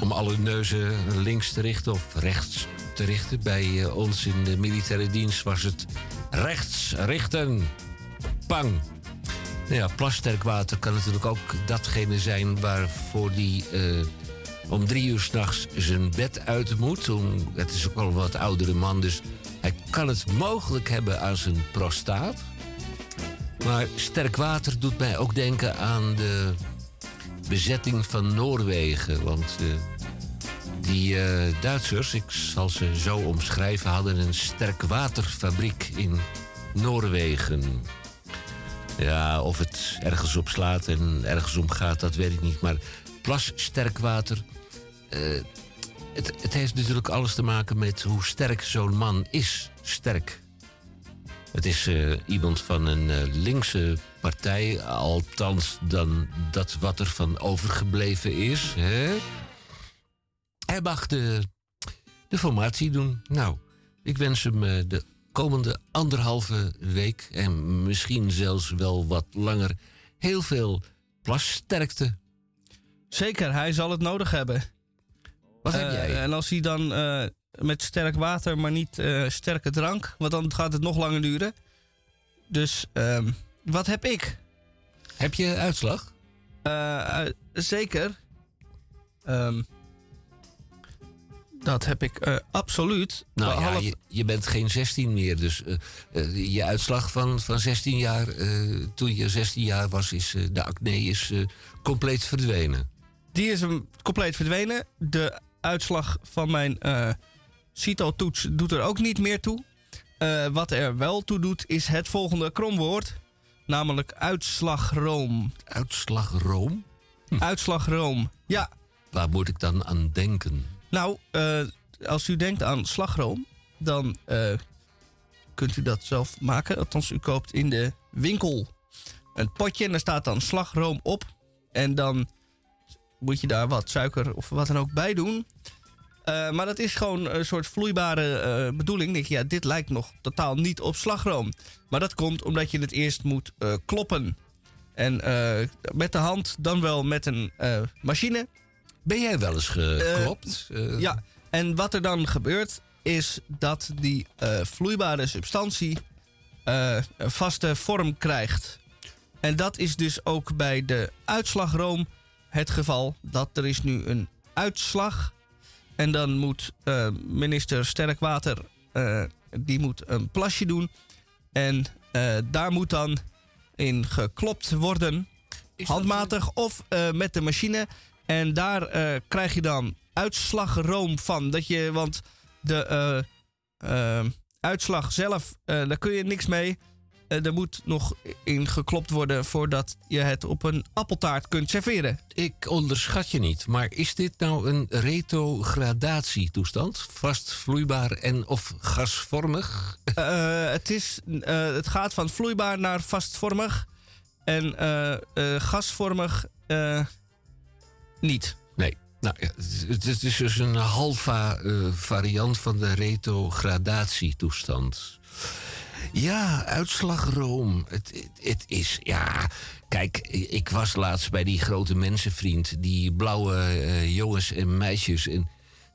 om alle neuzen links te richten of rechts te richten. Bij ons in de militaire dienst was het rechts richten. Pang. Nou ja, plassterk water kan natuurlijk ook datgene zijn waarvoor die om drie uur s'nachts zijn bed uit moet. Het is ook al een wat oudere man, dus hij kan het mogelijk hebben aan zijn prostaat. Maar sterk water doet mij ook denken aan de bezetting van Noorwegen. Want eh, Die eh, Duitsers, ik zal ze zo omschrijven, hadden een sterkwaterfabriek in Noorwegen. Ja, of het ergens op slaat en ergens om gaat, dat weet ik niet. Maar plassterkwater. Eh het, het heeft natuurlijk alles te maken met hoe sterk zo'n man is. Sterk. Het is eh, iemand van een eh, linkse partij, althans dan dat wat er van overgebleven is. Hè? Hij mag de, formatie doen. Nou, ik wens hem de komende anderhalve week en misschien zelfs wel wat langer heel veel plassterkte. Zeker, hij zal het nodig hebben. Wat heb Eh, jij? En als hij dan eh, met sterk water, maar niet eh, sterke drank, want dan gaat het nog langer duren. Dus ehm, wat heb ik? Heb je uitslag? Zeker. Ehm, dat heb ik absoluut. Nou ja, je, je bent geen 16 meer, dus je uitslag van, van 16 jaar, toen je 16 jaar was, is de acne is compleet verdwenen. Die is hem compleet verdwenen. De uitslag van mijn eh CITO-toets doet er ook niet meer toe. Eh, wat er wel toe doet, is het volgende kromwoord. Namelijk uitslagroom. Uitslagroom? Uitslagroom, ja. Waar moet ik dan aan denken? Nou, eh, als u denkt aan slagroom, dan kunt u dat zelf maken. Althans, u koopt in de winkel een potje en daar staat dan slagroom op. En dan moet je daar wat suiker of wat dan ook bij doen. Eh, maar dat is gewoon een soort vloeibare eh, bedoeling. Denk je, ja, dit lijkt nog totaal niet op slagroom. Maar dat komt omdat je het eerst moet eh, kloppen. En met de hand, dan wel met een machine. Ben jij wel eens geklopt? Ja, en wat er dan gebeurt, is dat die vloeibare substantie een vaste vorm krijgt. En dat is dus ook bij de uitslagroom het geval. Dat er is nu een uitslag. En dan moet eh, minister Sterkwater eh, die moet een plasje doen. En eh, daar moet dan in geklopt worden. handmatig of met de machine. En daar krijg je dan uitslagroom van. Dat je, want de uitslag zelf, daar kun je niks mee. Eh, er moet nog in geklopt worden voordat je het op een appeltaart kunt serveren. Ik onderschat je niet, maar is dit nou een retrogradatietoestand? Vast, vloeibaar en of gasvormig? Eh, het, is, eh, het gaat van vloeibaar naar vastvormig. En gasvormig niet. Nee. Nou, ja, het- is dus een halva variant van de retrogradatietoestand. Ja, uitslagroom. Het, het, is, ja... Kijk, ik was laatst bij die grote mensenvriend. Die blauwe eh, jongens en meisjes. En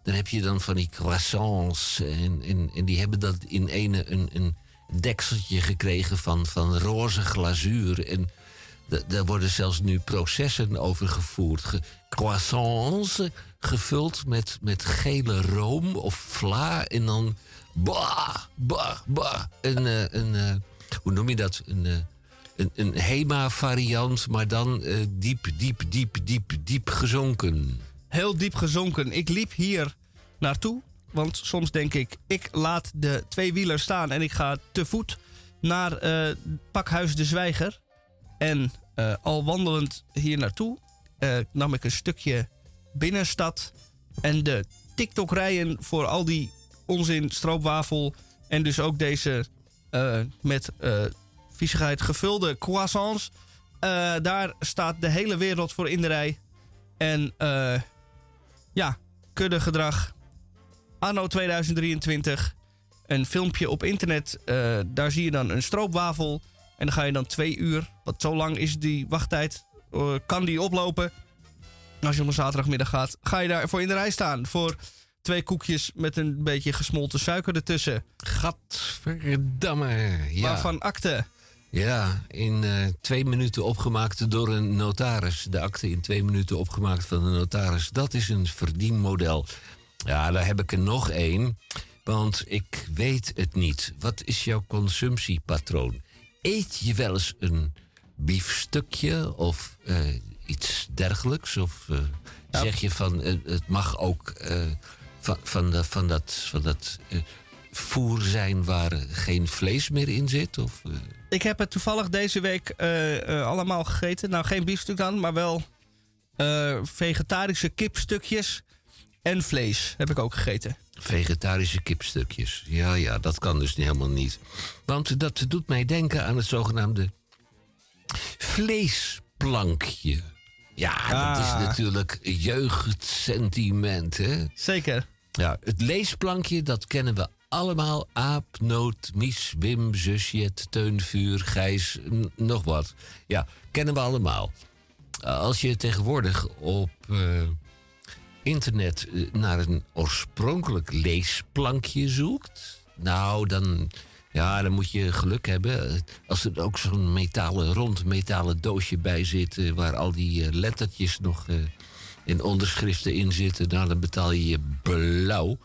dan heb je dan van die croissants. En, en, en die hebben dat in ene een, een dekseltje gekregen van, van roze glazuur. En da- daar worden zelfs nu processen over gevoerd. Ge- croissants gevuld met, met gele room of vla. En dan... Bah, bah, bah. Een, eh, een, eh, hoe noem je dat? Een, eh, een, een HEMA-variant, maar dan diep, diep, diep, diep, diep gezonken. Heel diep gezonken. Ik liep hier naartoe. Want soms denk ik, ik laat de tweewieler staan en ik ga te voet naar Pakhuis de Zwijger. En al wandelend hier naartoe nam ik een stukje binnenstad. En de TikTok-rijen voor al die onzin, stroopwafel en dus ook deze eh, met eh viezigheid gevulde croissants. Eh, daar staat de hele wereld voor in de rij. En ja, kuddegedrag. Anno 2023. Een filmpje op internet. daar zie je dan een stroopwafel. En dan ga je dan twee uur. Want zo lang is die wachttijd. kan die oplopen. Als je op een zaterdagmiddag gaat. Ga je daarvoor in de rij staan. Voor twee koekjes met een beetje gesmolten suiker ertussen. Gadverdamme. Ja. Waarvan akte. Ja, in eh, twee minuten opgemaakt door een notaris. De akte in twee minuten opgemaakt van een notaris. Dat is een verdienmodel. Ja, daar heb ik er nog één. Want ik weet het niet. Wat is jouw consumptiepatroon? Eet je wel eens een biefstukje of eh, iets dergelijks? Of eh, zeg je van het mag ook van, van, de- van dat, van dat eh, voer zijn waar geen vlees meer in zit? Of, eh, Ik heb het toevallig deze week eh, allemaal gegeten. Nou, geen biefstuk dan, maar wel vegetarische kipstukjes en vlees heb ik ook gegeten. Vegetarische kipstukjes. Ja, ja, dat kan dus helemaal niet. Want dat doet mij denken aan het zogenaamde vleesplankje. Ja, dat is Ah. natuurlijk jeugdsentiment, hè? Zeker. Ja, het leesplankje, dat kennen we allemaal. Aap, Noot, Mies, Wim, Zusjet, Teunvuur, Gijs, nog wat. Ja, kennen we allemaal. Als je tegenwoordig op eh, internet eh, naar een oorspronkelijk leesplankje zoekt... nou, dan, ja, dan moet je geluk hebben. Als er ook zo'n metalen, rond metalen doosje bij zit... eh, waar al die lettertjes nog eh, in onderschriften in zitten... nou, dan betaal je je blauw.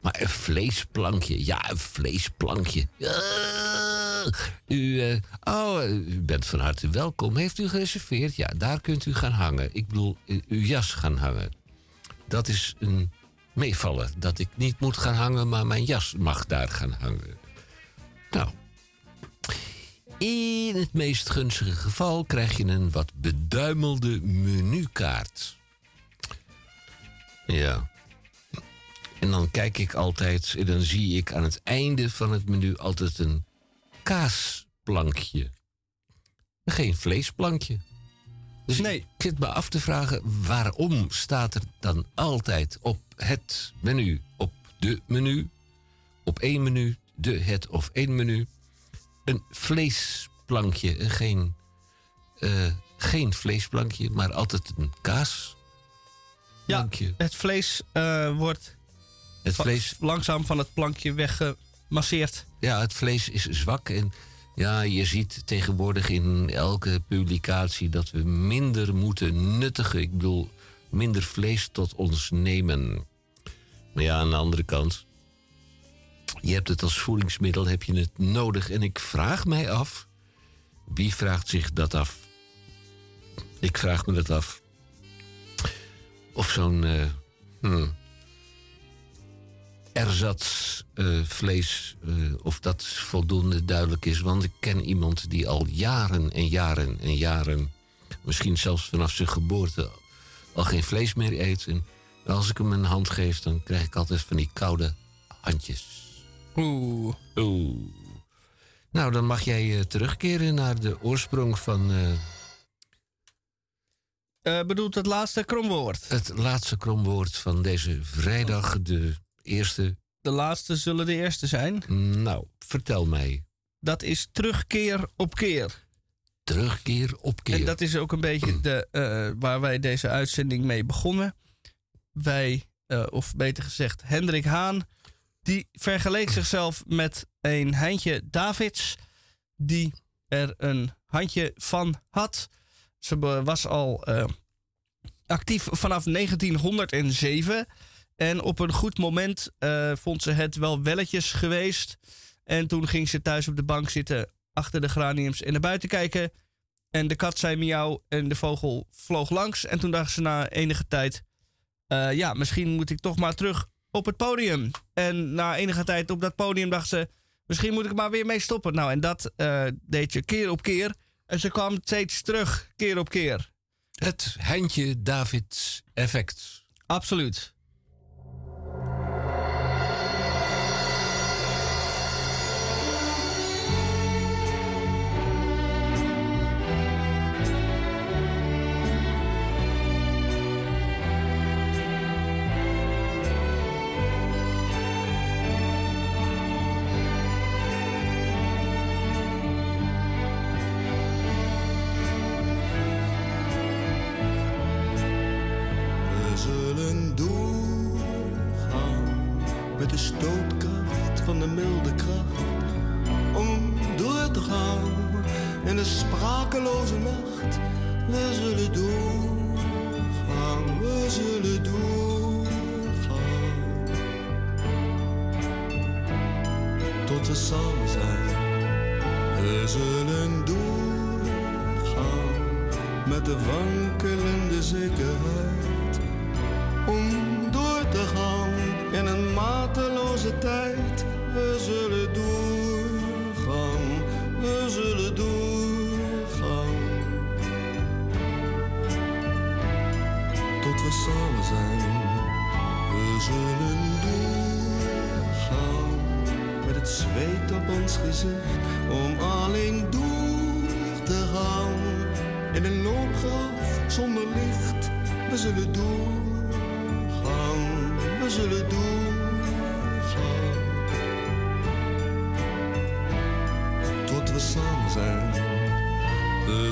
Maar een vleesplankje, ja, een vleesplankje. Ah, u, eh, oh, u bent van harte welkom. Heeft u gereserveerd? Ja, daar kunt u gaan hangen. Ik bedoel, eh, uw jas gaan hangen. Dat is een meevaller. Dat ik niet moet gaan hangen, maar mijn jas mag daar gaan hangen. Nou, in het meest gunstige geval krijg je een wat beduimelde menukaart. Ja. En dan kijk ik altijd en dan zie ik aan het einde van het menu altijd een kaasplankje. Geen vleesplankje. Dus nee. ik zit me af te vragen waarom staat er dan altijd op het menu, op de menu, op één menu, de, het of één menu, een vleesplankje en geen, eh, geen vleesplankje, maar altijd een kaas. Ja, het vlees eh, wordt Het vlees- langzaam van het plankje weggemasseerd. Ja, het vlees is zwak. En ja, je ziet tegenwoordig in elke publicatie dat we minder moeten nuttigen. Ik bedoel, minder vlees tot ons nemen. Maar ja, aan de andere kant. Je hebt het als voedingsmiddel, heb je het nodig. En ik vraag mij af. Wie vraagt zich dat af? Ik vraag me dat af. Of zo'n. eh, hmm, eh, vlees, eh, of dat voldoende duidelijk is. Want ik ken iemand die al jaren en jaren en jaren, misschien zelfs vanaf zijn geboorte, al geen vlees meer eet. En als ik hem een hand geef, dan krijg ik altijd van die koude handjes. Oeh. Oeh. Nou, dan mag jij terugkeren naar de oorsprong van Eh bedoelt het laatste kromwoord? het laatste kromwoord van deze vrijdag, de eerste. De laatste zullen de eerste zijn. Nou, vertel mij. Dat is terugkeer op keer. Terugkeer op keer. En dat is ook een beetje de, eh, waar wij deze uitzending mee begonnen. Wij, eh, of beter gezegd, Hendrik Haan, die vergeleek zichzelf met een Heintje Davids, die er een handje van had. Ze was al eh, actief vanaf 1907. En op een goed moment eh, vond ze het wel welletjes geweest. En toen ging ze thuis op de bank zitten achter de graniums en naar buiten kijken. En de kat zei miauw en de vogel vloog langs. En toen dacht ze na enige tijd... eh, ja, misschien moet ik toch maar terug op het podium. En na enige tijd op dat podium dacht ze... misschien moet ik maar weer mee stoppen. Nou, en dat deed je keer op keer. En ze kwam steeds terug, keer op keer. Het Heintje Davids effect. Absoluut.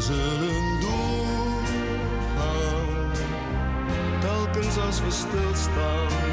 Zullen doorgaan. Telkens als we stilstaan,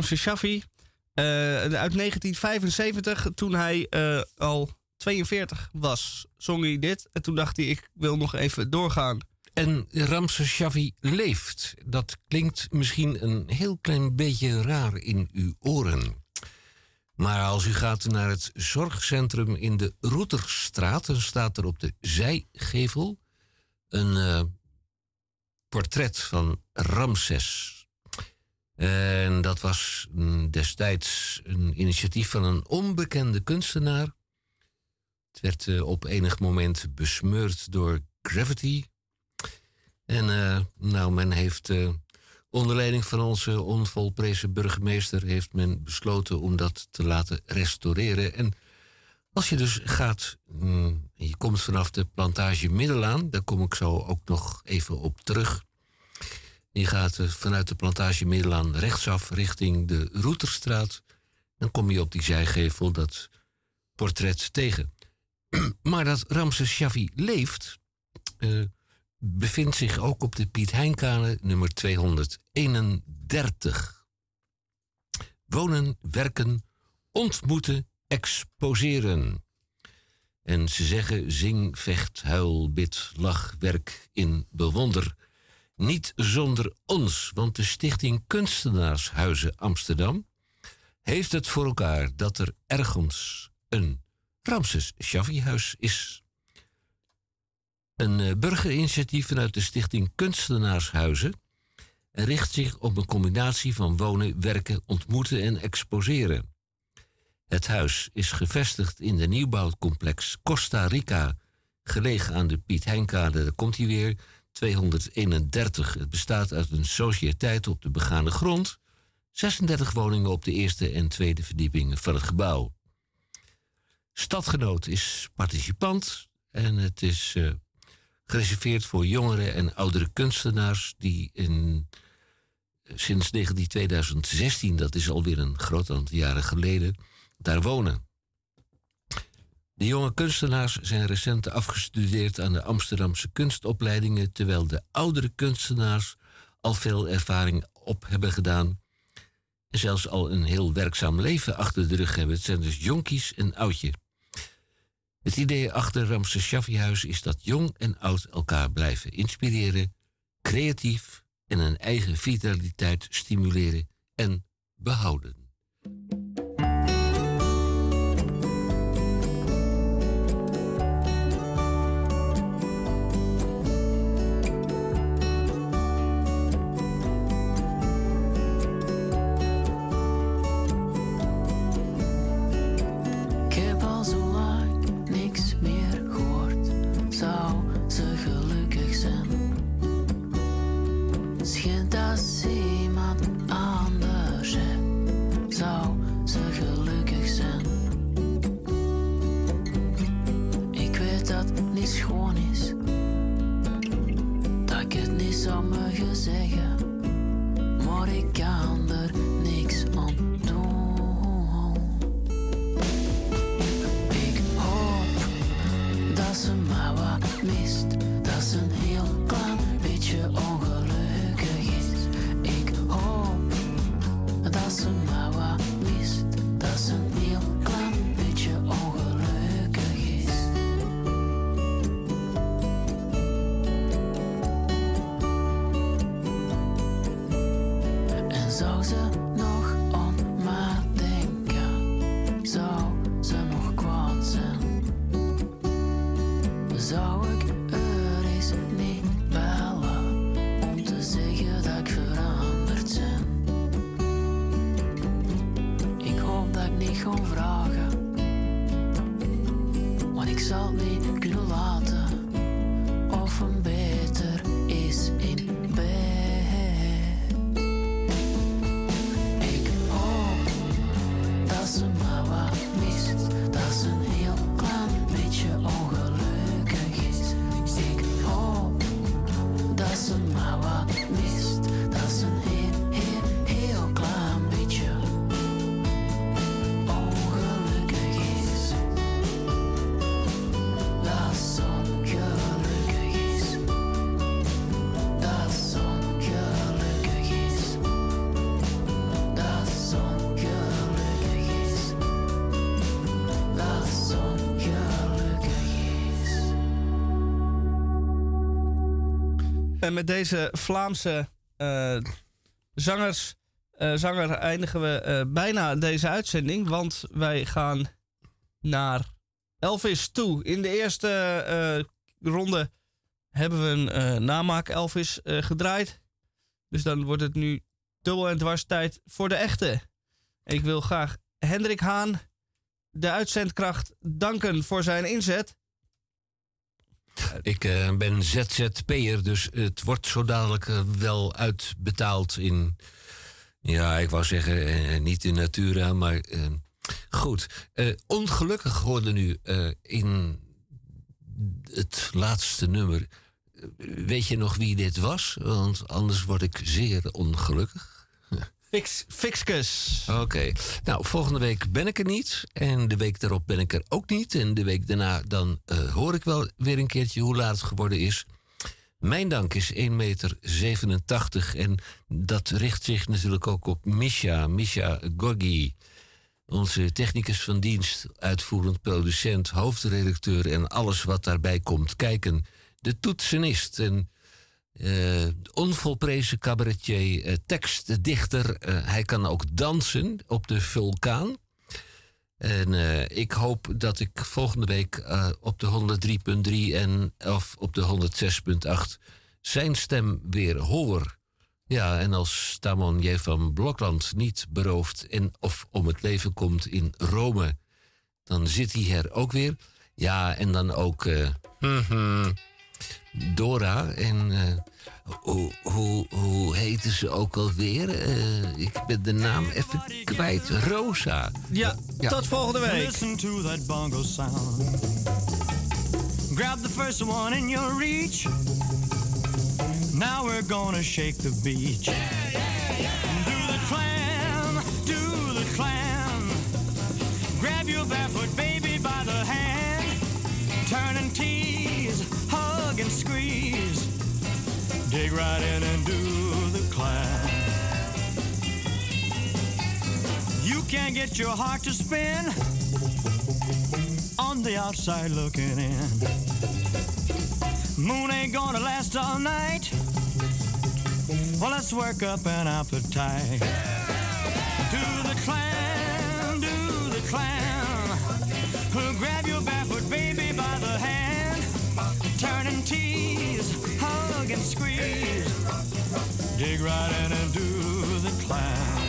Ramses Shaffi. eh, uit 1975, toen hij eh, al 42 was, zong hij dit. En toen dacht hij, ik wil nog even doorgaan. En Ramses Shaffi leeft. Dat klinkt misschien een heel klein beetje raar in uw oren. Maar als u gaat naar het zorgcentrum in de Roeterstraat, dan staat er op de zijgevel een eh, portret van Ramses. En dat was mm, destijds een initiatief van een onbekende kunstenaar. Het werd eh, op enig moment besmeurd door Gravity. En eh, nou, men heeft eh, onder leiding van onze onvolprezen burgemeester... heeft men besloten om dat te laten restaureren. En als je dus gaat, mm, je komt vanaf de plantage Middelaan... daar kom ik zo ook nog even op terug... Je gaat eh, vanuit de plantage Middelaan rechtsaf richting de Roeterstraat. Dan kom je op die zijgevel dat portret tegen. [CLEARS THROAT] maar dat Ramses Shaffi leeft, eh, bevindt zich ook op de Piet Heinkade nummer 231. Wonen, werken, ontmoeten, exposeren. En ze zeggen zing, vecht, huil, bid, lach, werk in bewonder. Niet zonder ons, want de Stichting Kunstenaarshuizen Amsterdam heeft het voor elkaar dat er ergens een Ramses Shafi-huis is. Een eh, burgerinitiatief vanuit de stichting Kunstenaarshuizen en richt zich op een combinatie van wonen, werken, ontmoeten en exposeren. Het huis is gevestigd in de nieuwbouwcomplex Costa Rica, gelegen aan de Piet Heinkade, daar komt hij weer, 231. Het bestaat uit een sociëteit op de begane grond, 36 woningen op de eerste en tweede verdieping van het gebouw. Stadgenoot is participant en het is uh, gereserveerd voor jongere en oudere kunstenaars die in, sinds 19, 2016, dat is alweer een groot aantal jaren geleden, daar wonen. De jonge kunstenaars zijn recent afgestudeerd aan de Amsterdamse kunstopleidingen, terwijl de oudere kunstenaars al veel ervaring op hebben gedaan en zelfs al een heel werkzaam leven achter de rug hebben. Het zijn dus jonkies en oudje. Het idee achter Ramses Shaffi-huis is dat jong en oud elkaar blijven inspireren, creatief en een eigen vitaliteit stimuleren en behouden. En met deze Vlaamse uh, zangers, uh, zanger eindigen we bijna deze uitzending. Want wij gaan naar Elvis toe. In de eerste ronde hebben we een namaak Elvis gedraaid. Dus dan wordt het nu dubbel en dwars tijd voor de echte. Ik wil graag Hendrik Haan, de uitzendkracht, danken voor zijn inzet. Ik uh, ben ZZP'er, dus het wordt zo dadelijk uh, wel uitbetaald in. Ja, ik wou zeggen, uh, niet in natura, maar goed. ongelukkig hoorde nu in het laatste nummer. Weet je nog wie dit was? Want anders word ik zeer ongelukkig. Fix, fixkus. Oké. Nou, volgende week ben ik er niet. En de week daarop ben ik er ook niet. En de week daarna dan uh, hoor ik wel weer een keertje hoe laat het geworden is. Mijn dank is 1,87 meter. En dat richt zich natuurlijk ook op Misha, Misha Gorgi. Onze technicus van dienst, uitvoerend producent, hoofdredacteur en alles wat daarbij komt kijken. De toetsenist en uh, onvolprezen cabaretier, uh, tekstdichter. Uh, hij kan ook dansen op de vulkaan. En eh, ik hoop dat ik volgende week eh, op de 103.3 en of op de 106.8 zijn stem weer hoor. Ja, en als Tamon J. van Blokland niet beroofd en of om het leven komt in Rome, dan zit hij er ook weer. Ja, en dan ook eh, mhm, Dora en eh, hoe, hoe, hoe heette ze ook alweer? Eh, ik ben de naam even kwijt. Rosa. Ja, tot volgende week. Listen to that bongo sound. Grab the first one in your reach. Now we're gonna shake the beach. Do the clam, do the clam. Grab your barefoot baby by the hand. Turn and tease, Dig right in and do the clam. You can't get your heart to spin on the outside looking in. Moon ain't gonna last all night. Well, let's work up an appetite. Do the clam, do the clam. Grab your barefoot baby and squeeze. Dig right in and do the clam.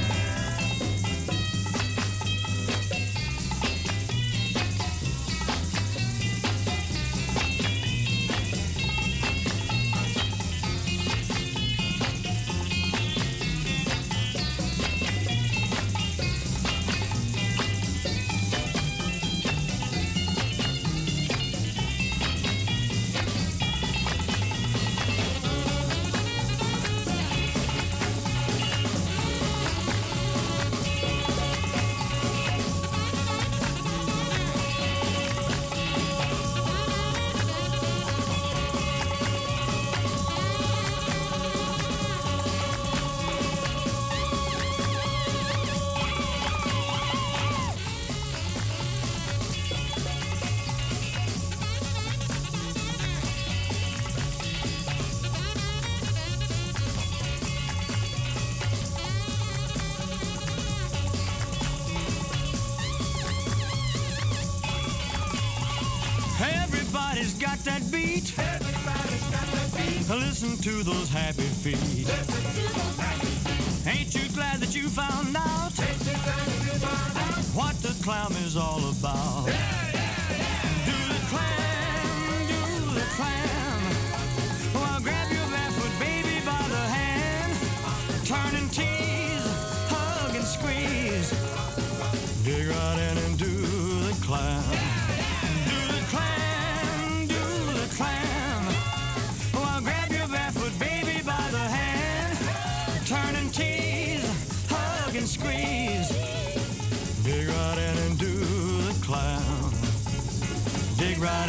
To those happy feet. Listen to those happy feet. Ain't you glad that you found out? Ain't you glad that you found out? What the clown is all about.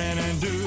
and do